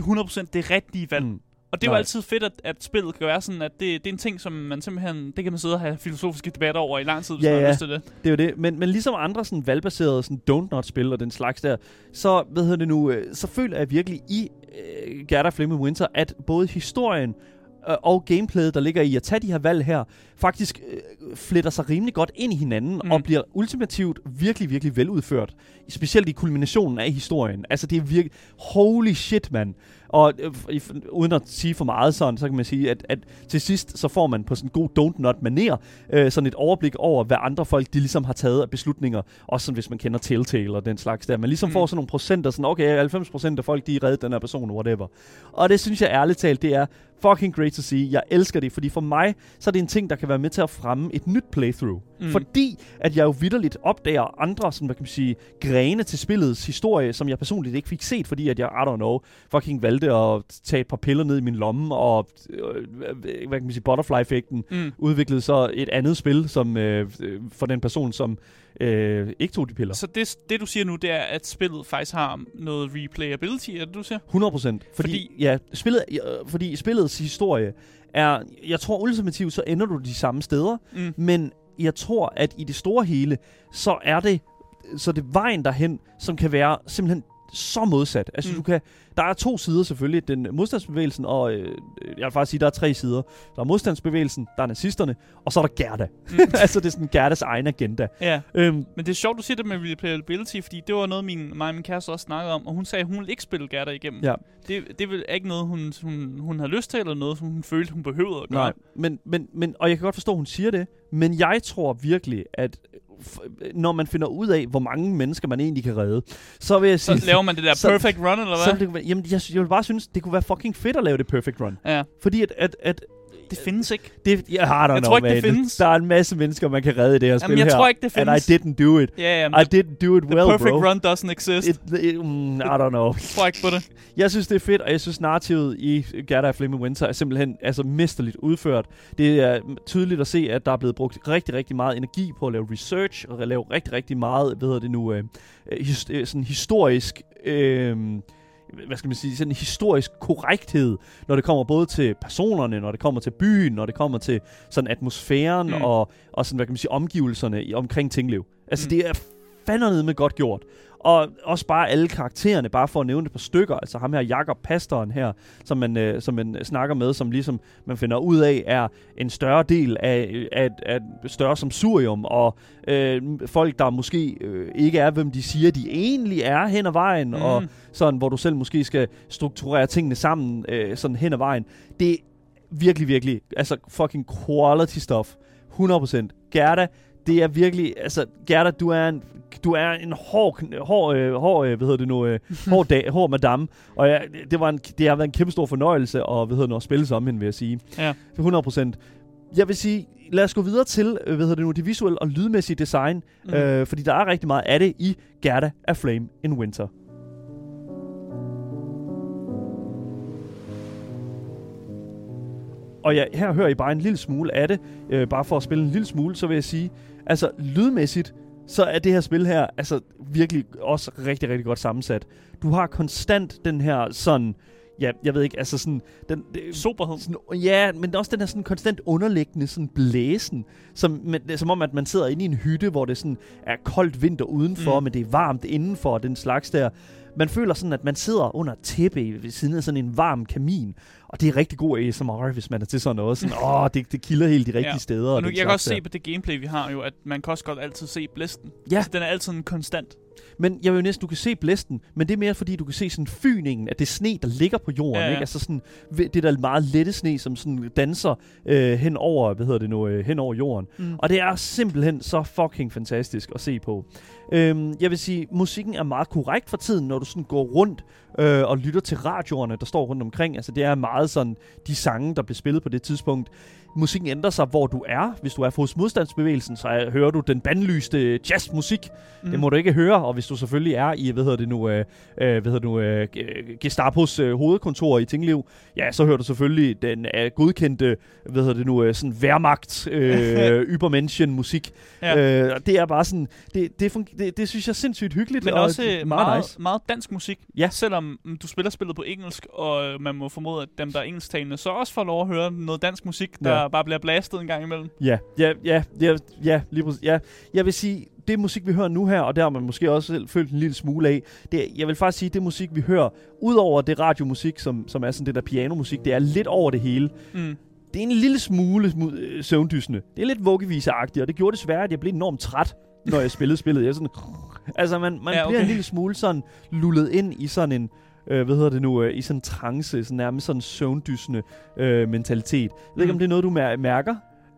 100% det rigtige valg. Mm. Og det er jo Nej. altid fedt, at, at spillet kan være sådan, at det, det er en ting, som man simpelthen, det kan man sidde og have filosofiske debatter over i lang tid, hvis Ja, man har ja. lyst til det. Det er jo det. Men, men ligesom andre sådan valgbaserede sådan don't not spil og den slags der, så, hvad hedder det nu, øh, så føler jeg virkelig i øh, Gerda Flaming Winter, at både historien øh, og gameplayet, der ligger i at tage de her valg her, faktisk øh, fletter sig rimelig godt ind i hinanden mm. Og bliver ultimativt virkelig, virkelig veludført. Specielt i kulminationen af historien. Altså det er virkelig, holy shit, mand. Og øh, uden at sige for meget sådan, så kan man sige, at, at til sidst, så får man på sådan en god don't not maner øh, sådan et overblik over, hvad andre folk, de ligesom har taget af beslutninger. Også sådan, hvis man kender Telltale og den slags der. Man ligesom mm. Mm. får sådan nogle procenter, sådan, okay, 90% af folk, de er reddet den her person, whatever. Og det synes jeg ærligt talt, det er fucking great to see. Jeg elsker det, fordi for mig, så er det en ting, der kan være med til at fremme et nyt playthrough. Mm. Fordi, at jeg jo vidderligt opdager andre, sådan, hvad kan man sige, grene til spillets historie, som jeg personligt ikke fik set, fordi at jeg, I don't know, fucking valgte at tage et par piller ned i min lomme, og, øh, hvad kan man sige, butterfly-effekten Mm. udviklede så et andet spil, som øh, øh, for den person, som øh, ikke tog de piller. Så det, det, du siger nu, det er, at spillet faktisk har noget replayability, er det, du siger? 100 procent. Fordi, fordi, ja, spillet, fordi spillets historie er, jeg tror ultimativt, så ender du de samme steder, Mm. men jeg tror, at i det store hele, så er det, så det er vejen derhen, som kan være simpelthen så modsat. Altså, Mm. du kan, der er to sider selvfølgelig. Den modstandsbevægelsen, og øh, jeg vil faktisk sige, der er tre sider. Der er modstandsbevægelsen, der er nazisterne, og så er der Gerda. Mm. altså, det er sådan Gerdas egen agenda. Ja, Øhm, men det er sjovt, du siger det med replayability, fordi det var noget, min, mig og min kæreste også snakkede om, og hun sagde, at hun ville ikke spille Gerda igennem. Ja. Det, det er ikke noget, hun, hun, hun havde lyst til, eller noget, som hun følte, hun behøvede at gøre. Nej, men, men, men, og jeg kan godt forstå, at hun siger det, men jeg tror virkelig, at når man finder ud af, hvor mange mennesker man egentlig kan redde, så vil jeg sige... Så laver man det der så- perfect run, eller så hvad? vil det, jamen, jeg, jeg vil bare synes, det kunne være fucking fedt at lave det perfect run. Ja, Fordi at, at, at det findes ikke. det, jeg, I don't Jeg know, tror ikke, det man. findes. Der er en masse mennesker, man kan redde i det her spil Jamen, jeg her. tror ikke, det And findes. I didn't do it. Ja, ja, I didn't do it the well, perfect bro. run doesn't exist. It, it, mm, I don't know. Jeg tror ikke på det. Jeg synes, det er fedt, og jeg synes, narrativet i Gerda of Flaming Winter er simpelthen altså, mesterligt udført. Det er tydeligt at se, at der er blevet brugt rigtig, rigtig meget energi på at lave research, og at lave rigtig, rigtig meget, hvad hedder det nu, øh, øh, his, øh, sådan historisk... Øh, hvad skal man sige, sådan en historisk korrekthed, når det kommer både til personerne, når det kommer til byen, når det kommer til sådan atmosfæren Mm. og, og sådan, hvad kan man sige, omgivelserne omkring Tinglev. Altså, mm. det er fandme med godt gjort. Og også bare alle karaktererne, bare for at nævne et par stykker. Altså ham her, Jakob Pastoren her, som man, øh, som man snakker med, som ligesom man finder ud af, er en større del af, af, af større samsurium, og øh, folk, der måske øh, ikke er, hvem de siger, de egentlig er hen ad vejen, mm. og sådan, hvor du selv måske skal strukturere tingene sammen øh, sådan hen ad vejen. Det er virkelig, virkelig, altså fucking quality stuff. 100%. Gerda, det er virkelig, altså Gerda, du er en, du er en hård, hård, øh, hård øh, hvad hedder det nu, øh, hård, dag, hård madame, og ja, det, var en, det har været en kæmpe stor fornøjelse at, hvad hedder det at spille som hende, vil jeg sige. Ja. 100%. Jeg vil sige, lad os gå videre til, øh, hvad hedder det nu, det visuelle og lydmæssige design, mm. øh, fordi der er rigtig meget af det i Gerda af Flame in Winter. Og ja, her hører I bare en lille smule af det. Øh, bare for at spille en lille smule, så vil jeg sige, altså lydmæssigt, så er det her spil her altså virkelig også rigtig, rigtig godt sammensat. Du har konstant den her sådan, ja, jeg ved ikke, altså sådan, den, det, Soberhed. sådan, ja, men også den her sådan konstant underliggende sådan blæsen, som, men, som om, at man sidder inde i en hytte, hvor det sådan er koldt vinter udenfor, Mm. men det er varmt indenfor, den slags der. Man føler sådan, at man sidder under et tæppe ved siden af sådan en varm kamin, og det er rigtig god ASMR, hvis man er til sådan noget. Sådan, åh, det, det kilder helt de rigtige Ja. steder. Og nu, den jeg kan også der. se på det gameplay, vi har jo, at man kan også godt altid se blæsten. Ja. Altså, den er altid en konstant. Men jeg vil jo næsten, du kan se blæsten, men det er mere fordi, du kan se sådan fyningen af det sne, der ligger på jorden. Ja, Ja. Ikke? Altså sådan, det der meget lette sne, som sådan danser øh, hen over, hvad hedder det nu, øh, hen over jorden. Mm. Og det er simpelthen så fucking fantastisk at se på. Øhm, jeg vil sige, musikken er meget korrekt for tiden, når du sådan går rundt øh, og lytter til radioerne, der står rundt omkring. Altså det er meget sådan, de sange, der bliver spillet på det tidspunkt. Musikken ændrer sig, hvor du er. Hvis du er hos modstandsbevægelsen, så er, hører du den bandlyste jazzmusik. Mm. Det må du ikke høre, og hvis du selvfølgelig er i, hvad hedder det nu, øh, øh, hvad hedder det nu, øh, Gestapos øh, hovedkontor i Tinglev, ja, så hører du selvfølgelig den øh, godkendte, hvad hedder det nu, øh, sådan Wehrmacht, øh, Übermenschen musik. Ja. Øh, det er bare sådan, det, det, det, det synes jeg er sindssygt hyggeligt. Men og også øh, meget, meget, nice. meget dansk musik. Ja. Selvom mm, du spiller spillet på engelsk, og øh, man må formode, at dem, der er engelsktalende, så også får lov at høre noget dansk musik, der Ja. bare bliver blastet en gang imellem. Ja, ja, ja, ja, ja, lige præcis. Ja. Jeg vil sige, det musik, vi hører nu her, og der har man måske også selv følt en lille smule af, det, jeg vil faktisk sige, det musik, vi hører, udover det radiomusik, som, som er sådan det der pianomusik, det er lidt over det hele. Mm. Det er en lille smule smu- øh, søvndysende. Det er lidt vuggeviseagtigt, og det gjorde desværre, at jeg blev enormt træt, når jeg spillede spillet. Jeg sådan, altså, man, man Ja, okay. bliver en lille smule sådan lullet ind i sådan en, øh, hvad hedder det nu, øh, i sådan en trance, sådan nærmest sådan søvndysende øh, mentalitet. Jeg ved ikke, Mm. om det er noget, du mær- mærker?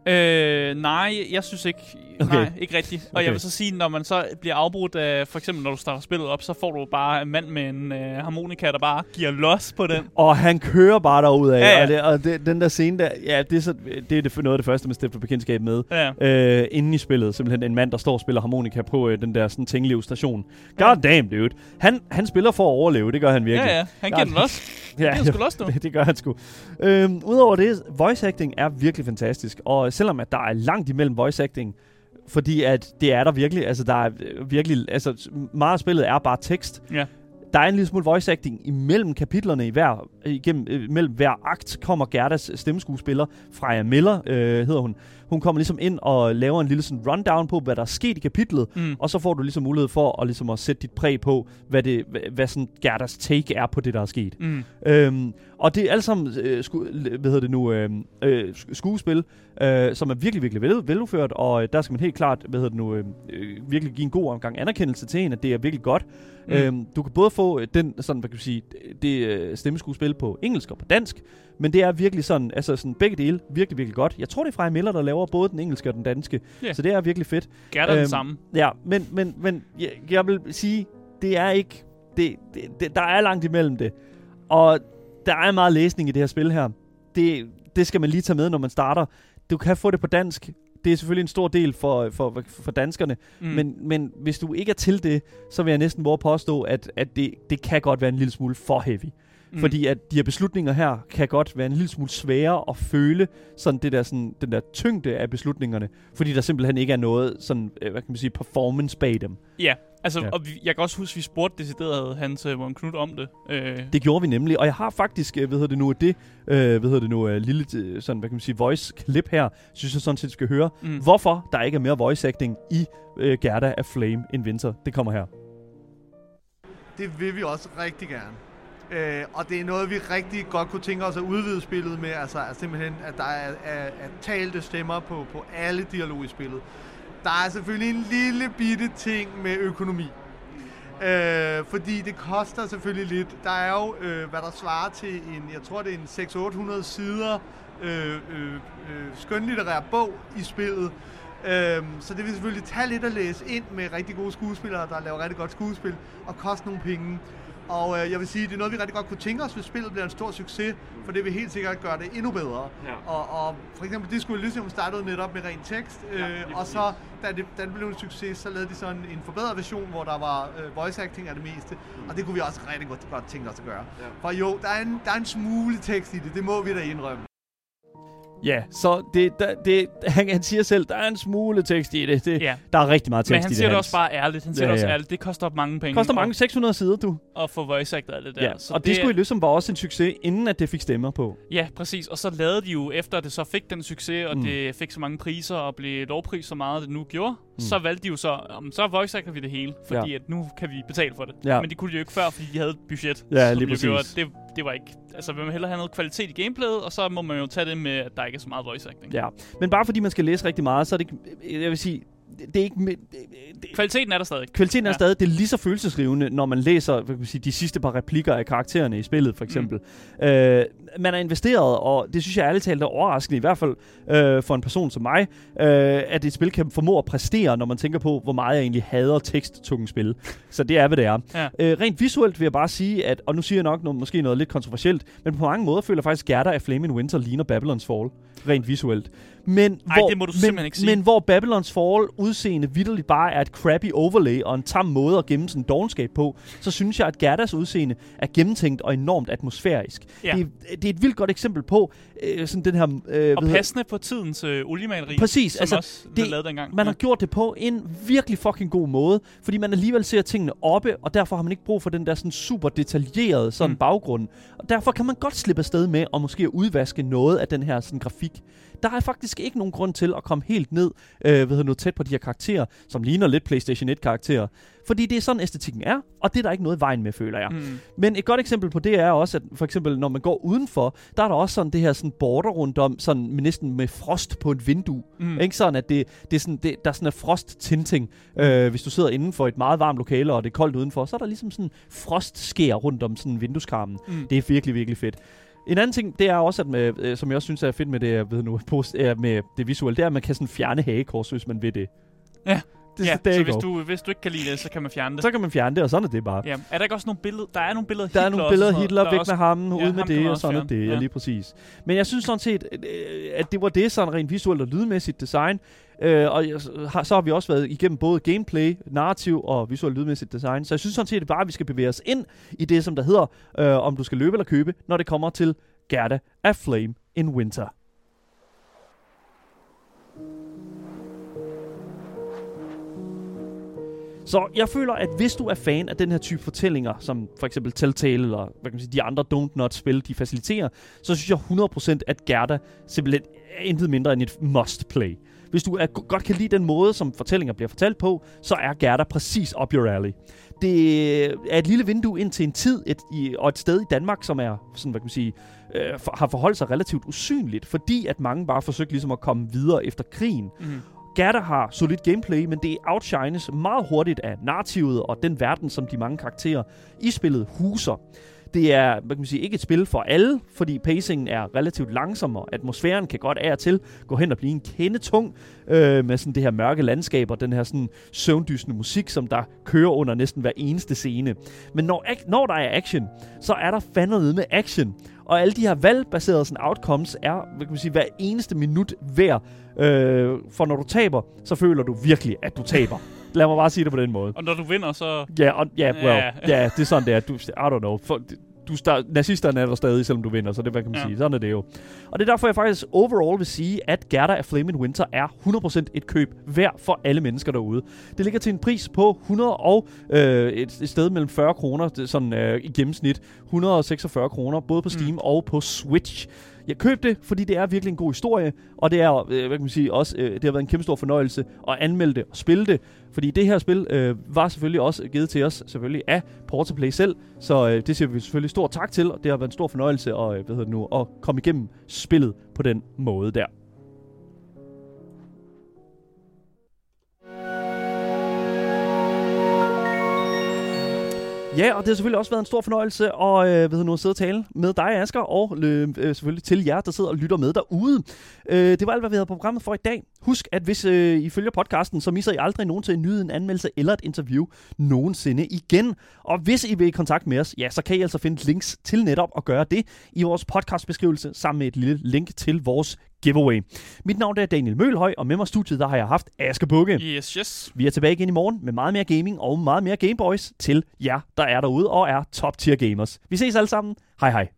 Øh, nej, jeg synes ikke, Okay. nej, ikke rigtigt. Og Okay. jeg vil så sige, når man så bliver afbrudt af, for eksempel når du starter spillet op, så får du bare en mand med en øh, harmonika, der bare giver los på den. Og han kører bare derud af. Ja, ja. Og, det, og det, den der scene der, ja, det er, så, det er det, noget af det første, man stifter bekendtskab med. Ja. Øh, inden i spillet, simpelthen en mand, der står og spiller harmonika på øh, den der sådan Tinglev station. God damn, dude. Han, han spiller for at overleve, det gør han virkelig. Ja, ja, han giver den los. ja, giver sgu los nu. det, det gør han sgu. Øhm, Udover det, voice acting er virkelig fantastisk. Og selvom at der er langt imellem voice acting, fordi at det er der virkelig, altså der er øh, virkelig, altså meget af spillet er bare tekst. Ja. der er en lille smule voice acting imellem kapitlerne i hver, igennem, øh, mellem hver akt kommer Gerdas stemmeskuespiller, Freja Miller øh, hedder hun. Hun kommer ligesom ind og laver en lille sådan rundown på, hvad der er sket i kapitlet, Mm. og så får du ligesom mulighed for at, ligesom at sætte dit præg på, hvad, det, hvad, hvad sådan Gerdas take er på det, der er sket. Mm. Øhm, og det er alle sammen øh, sku, hvad hedder det nu, øh, øh, sk- skuespil, øh, som er virkelig, virkelig vel, veludført, og øh, der skal man helt klart hvad hedder det nu, øh, øh, virkelig give en god omgang anerkendelse til en, at det er virkelig godt. Mm. Mm. Øhm, du kan både få øh, den, sådan, hvad kan du sige, det øh, stemmeskuespil på engelsk og på dansk, men det er virkelig sådan, altså sådan begge dele, virkelig, virkelig godt. Jeg tror, det er Freja Miller, der laver både den engelske og den danske, Ja. så det er virkelig fedt. Gerda øhm, den samme. Ja, men, men, men jeg, jeg vil sige, det er ikke... Det, det, det, der er langt imellem det. Og der er meget læsning i det her spil her. Det, det skal man lige tage med, når man starter. Du kan få det på dansk. Det er selvfølgelig en stor del for, for, for danskerne. Mm. Men, men hvis du ikke er til det, så vil jeg næsten våge at påstå, at, at det, det kan godt være en lille smule for heavy. Mm. Fordi at de her beslutninger her kan godt være en lille smule svære at føle sådan det der sådan den der tyngde af beslutningerne, fordi der simpelthen ikke er noget sådan øh, hvad kan man sige performance bag dem. Ja, altså, ja. Og vi, jeg kan også huske, at vi spurgte decideret Hans uh, Morten Knud om det. Øh, Det gjorde vi nemlig, og jeg har faktisk øh, hvad hedder det nu det øh, hvad hedder det nu øh, lille øh, sådan hvad kan man sige voice klip her, synes jeg sådan set skal høre, mm. hvorfor der ikke er mere voice acting i øh, Gerda af Flame in Winter. Det kommer her. Det vil vi også rigtig gerne. Øh, og det er noget, vi rigtig godt kunne tænke os at udvide spillet med. Altså, altså simpelthen, at der er, er, er talte stemmer på, på alle dialog i spillet. Der er selvfølgelig en lille bitte ting med økonomi. Øh, fordi det koster selvfølgelig lidt. Der er jo, øh, hvad der svarer til en, jeg tror det er en 600-800 sider øh, øh, øh, skønlitterær bog i spillet. Øh, så det vil selvfølgelig tage lidt at læse ind med rigtig gode skuespillere, der laver rigtig godt skuespil, og koste nogle penge. Og øh, jeg vil sige, det er noget, vi rigtig godt kunne tænke os, hvis spillet bliver en stor succes, for det vil helt sikkert gøre det endnu bedre. Ja. Og, og for eksempel Disco Elysium startede netop med ren tekst, øh, Ja, og så, da det, da det blev en succes, så lavede de sådan en forbedret version, hvor der var øh, voice acting af det meste, og det kunne vi også rigtig godt, godt tænke os at gøre. Ja. For jo, der er, en, der er en smule tekst i det, det må vi da indrømme. Ja, så det, der, det, han, han siger selv, der er en smule tekst i det. det Ja. Der er rigtig meget tekst Men han i det. siger det også bare ærligt. Han siger Ja, det også ja. ærligt. Det koster mange penge. koster mange 600 sider, du. At få voice actor og det der. Ja, og det, det skulle ligesom var også en succes, inden at det fik stemmer på. Ja, præcis. Og så lavede de jo, efter det så fik den succes, og mm. Det fik så mange priser, og blev lovpris så meget, det nu gjorde, mm. så valgte de jo så, om så voice actor vi det hele, fordi Ja. at nu kan vi betale for det. Ja. Men det kunne de jo ikke før, fordi de havde et budget. Ja, lige jo præcis. Gjorde, det, det var ikke... Altså, man vil hellere have noget kvalitet i gameplayet, og så må man jo tage det med, at der ikke er så meget voice acting. Ja, men bare fordi man skal læse rigtig meget, så er det ikke, jeg vil sige, det er ikke, det, det, Kvaliteten er der stadig. Kvaliteten er ja. stadig det er lige så følelsesrivende, når man læser hvad kan man sige, de sidste par replikker af karaktererne i spillet, for eksempel. Mm. Øh, man er investeret, og det synes jeg ærligt talt er overraskende, i hvert fald øh, for en person som mig, øh, at et spil kan formå at præstere, når man tænker på, hvor meget jeg egentlig hader teksttunge spil. Så det er, hvad det er. Ja. Øh, rent visuelt vil jeg bare sige, at, og nu siger jeg nok noget, måske noget lidt kontroversielt, men på mange måder føler jeg faktisk, at Gerda af Flame in Winter ligner Babylon's Fall, rent visuelt. Men, Ej, hvor, det må du men, ikke sige. Men hvor Babylon's Fall udseende vidderligt bare er et crappy overlay og en tam måde at gemme sådan dogenskab på, så synes jeg, at Gerdas udseende er gennemtænkt og enormt atmosfærisk. Ja. Det, er- det er et vildt godt eksempel på øh, sådan den her... Øh, Og passende på tidens øh, oliemaleri, Præcis, som altså, også det- lavet dengang. man har gjort det på en virkelig fucking god måde, fordi man alligevel ser tingene oppe, og derfor har man ikke brug for den der sådan super detaljerede sådan Mm. mm. baggrund. Og derfor kan man godt slippe afsted med at måske udvaske noget af den her sådan grafik. Der er faktisk ikke nogen grund til at komme helt ned, øh, hedder noget, tæt på de her karakterer, som ligner lidt PlayStation 1-karakterer. Fordi det er sådan, æstetikken er, og det er der ikke noget i vejen med, føler jeg. Mm. Men et godt eksempel på det er også, at for eksempel når man går udenfor, der er der også sådan det her sådan border rundt om, sådan næsten med frost på et vindue. Mm. Ikke sådan, at det, det er sådan, det, der er sådan en frost-tinting. Øh, hvis du sidder inden for et meget varmt lokale, og det er koldt udenfor, så er der ligesom sådan frostskær rundt om sådan vindueskarmen. Mm. Det er virkelig, virkelig fedt. En anden ting, det er også, at med, øh, som jeg også synes er fedt med det, jeg ved nu, post, øh, med det visuelle, det er, at man kan sådan fjerne hagekors, hvis man vil det. Ja. Det, ja, det så hvis du, hvis du ikke kan lide det, så kan man fjerne det. Så kan man fjerne det, og sådan er det bare. Ja. Er der ikke også nogle billeder? Der er nogle billeder af Der er Hitler nogle også billeder af Hitler, væk er med ham, ja, ud med ham det, og også sådan er det, ja. Ja. lige præcis. Men jeg synes sådan set, øh, at det var det sådan rent visuelt og lydmæssigt design. Øh, og har, så har vi også været igennem både gameplay, narrativ og visuelt lydmæssigt design. Så jeg synes sådan set bare, at vi skal bevæge os ind i det, som der hedder, øh, om du skal løbe eller købe, når det kommer til Gerda af Flame in Winter. Så jeg føler, at hvis du er fan af den her type fortællinger, som for eksempel Telltale eller hvad kan man sige, de andre Don't Not spil, de faciliterer, så synes jeg 100% at Gerda simpelthen er intet mindre end et must-play. Hvis du er, godt kan lide den måde, som fortællinger bliver fortalt på, så er Gerda præcis up your alley. Det er et lille vindue ind til en tid et, i, og et sted i Danmark, som er sådan, hvad kan man sige, øh, for, har forholdt sig relativt usynligt, fordi at mange bare forsøgte ligesom at komme videre efter krigen. Mm. Gerda har solid gameplay, men det outshines meget hurtigt af narrativet og den verden, som de mange karakterer i spillet huser. Det er hvad kan man sige, ikke et spil for alle, fordi pacingen er relativt langsom, og atmosfæren kan godt af og til gå hen og blive en kende tung øh, med sådan det her mørke landskab og den her sådan søvndysende musik, som der kører under næsten hver eneste scene. Men når, når der er action, så er der fandme med action. Og alle de her valgbaserede sådan, outcomes er, hvad kan man sige, hver eneste minut værd. Øh, for når du taber, så føler du virkelig, at du taber. Lad mig bare sige det på den måde. Og når du vinder, så... Ja, og, ja, well, Ja. ja. ja, det er sådan, det er. Du, I don't know. For, du start, nazisterne er der stadig, selvom du vinder, så det hvad kan man Ja. sige. Sådan er det jo. Og det er derfor, jeg faktisk overall vil sige, at Gerda af Flame in Winter er 100% et køb værd for alle mennesker derude. Det ligger til en pris på 100 og øh, et, et sted mellem 40 kroner, er sådan øh, i gennemsnit 146 kroner, både på Steam mm. og på Switch. Jeg købte det, fordi det er virkelig en god historie, og det er, øh, hvad kan man sige, også, øh, det har været en kæmpe stor fornøjelse at anmelde det og spille det, fordi det her spil øh, var selvfølgelig også givet til os, selvfølgelig af Portaplay selv, så øh, det siger vi selvfølgelig stor tak til, og det har været en stor fornøjelse at, øh, hvad hedder det nu, at komme igennem spillet på den måde der. Ja, og det har selvfølgelig også været en stor fornøjelse at øh, ved du, nu, sidde og tale med dig, Asger, og øh, øh, selvfølgelig til jer, der sidder og lytter med derude. Øh, det var alt, hvad vi havde på programmet for i dag. Husk, at hvis øh, I følger podcasten, så misser I aldrig nogen til at nyde en anmeldelse eller et interview nogensinde igen. Og hvis I vil i kontakt med os, ja, så kan I altså finde links til netop at gøre det i vores podcastbeskrivelse, sammen med et lille link til vores giveaway. Mit navn er Daniel Mølhøj, og med mig i studiet, der har jeg haft Asger Bukke. Yes, yes. Vi er tilbage igen i morgen med meget mere gaming og meget mere Gameboys til jer, der er derude og er top tier gamers. Vi ses alle sammen. Hej hej.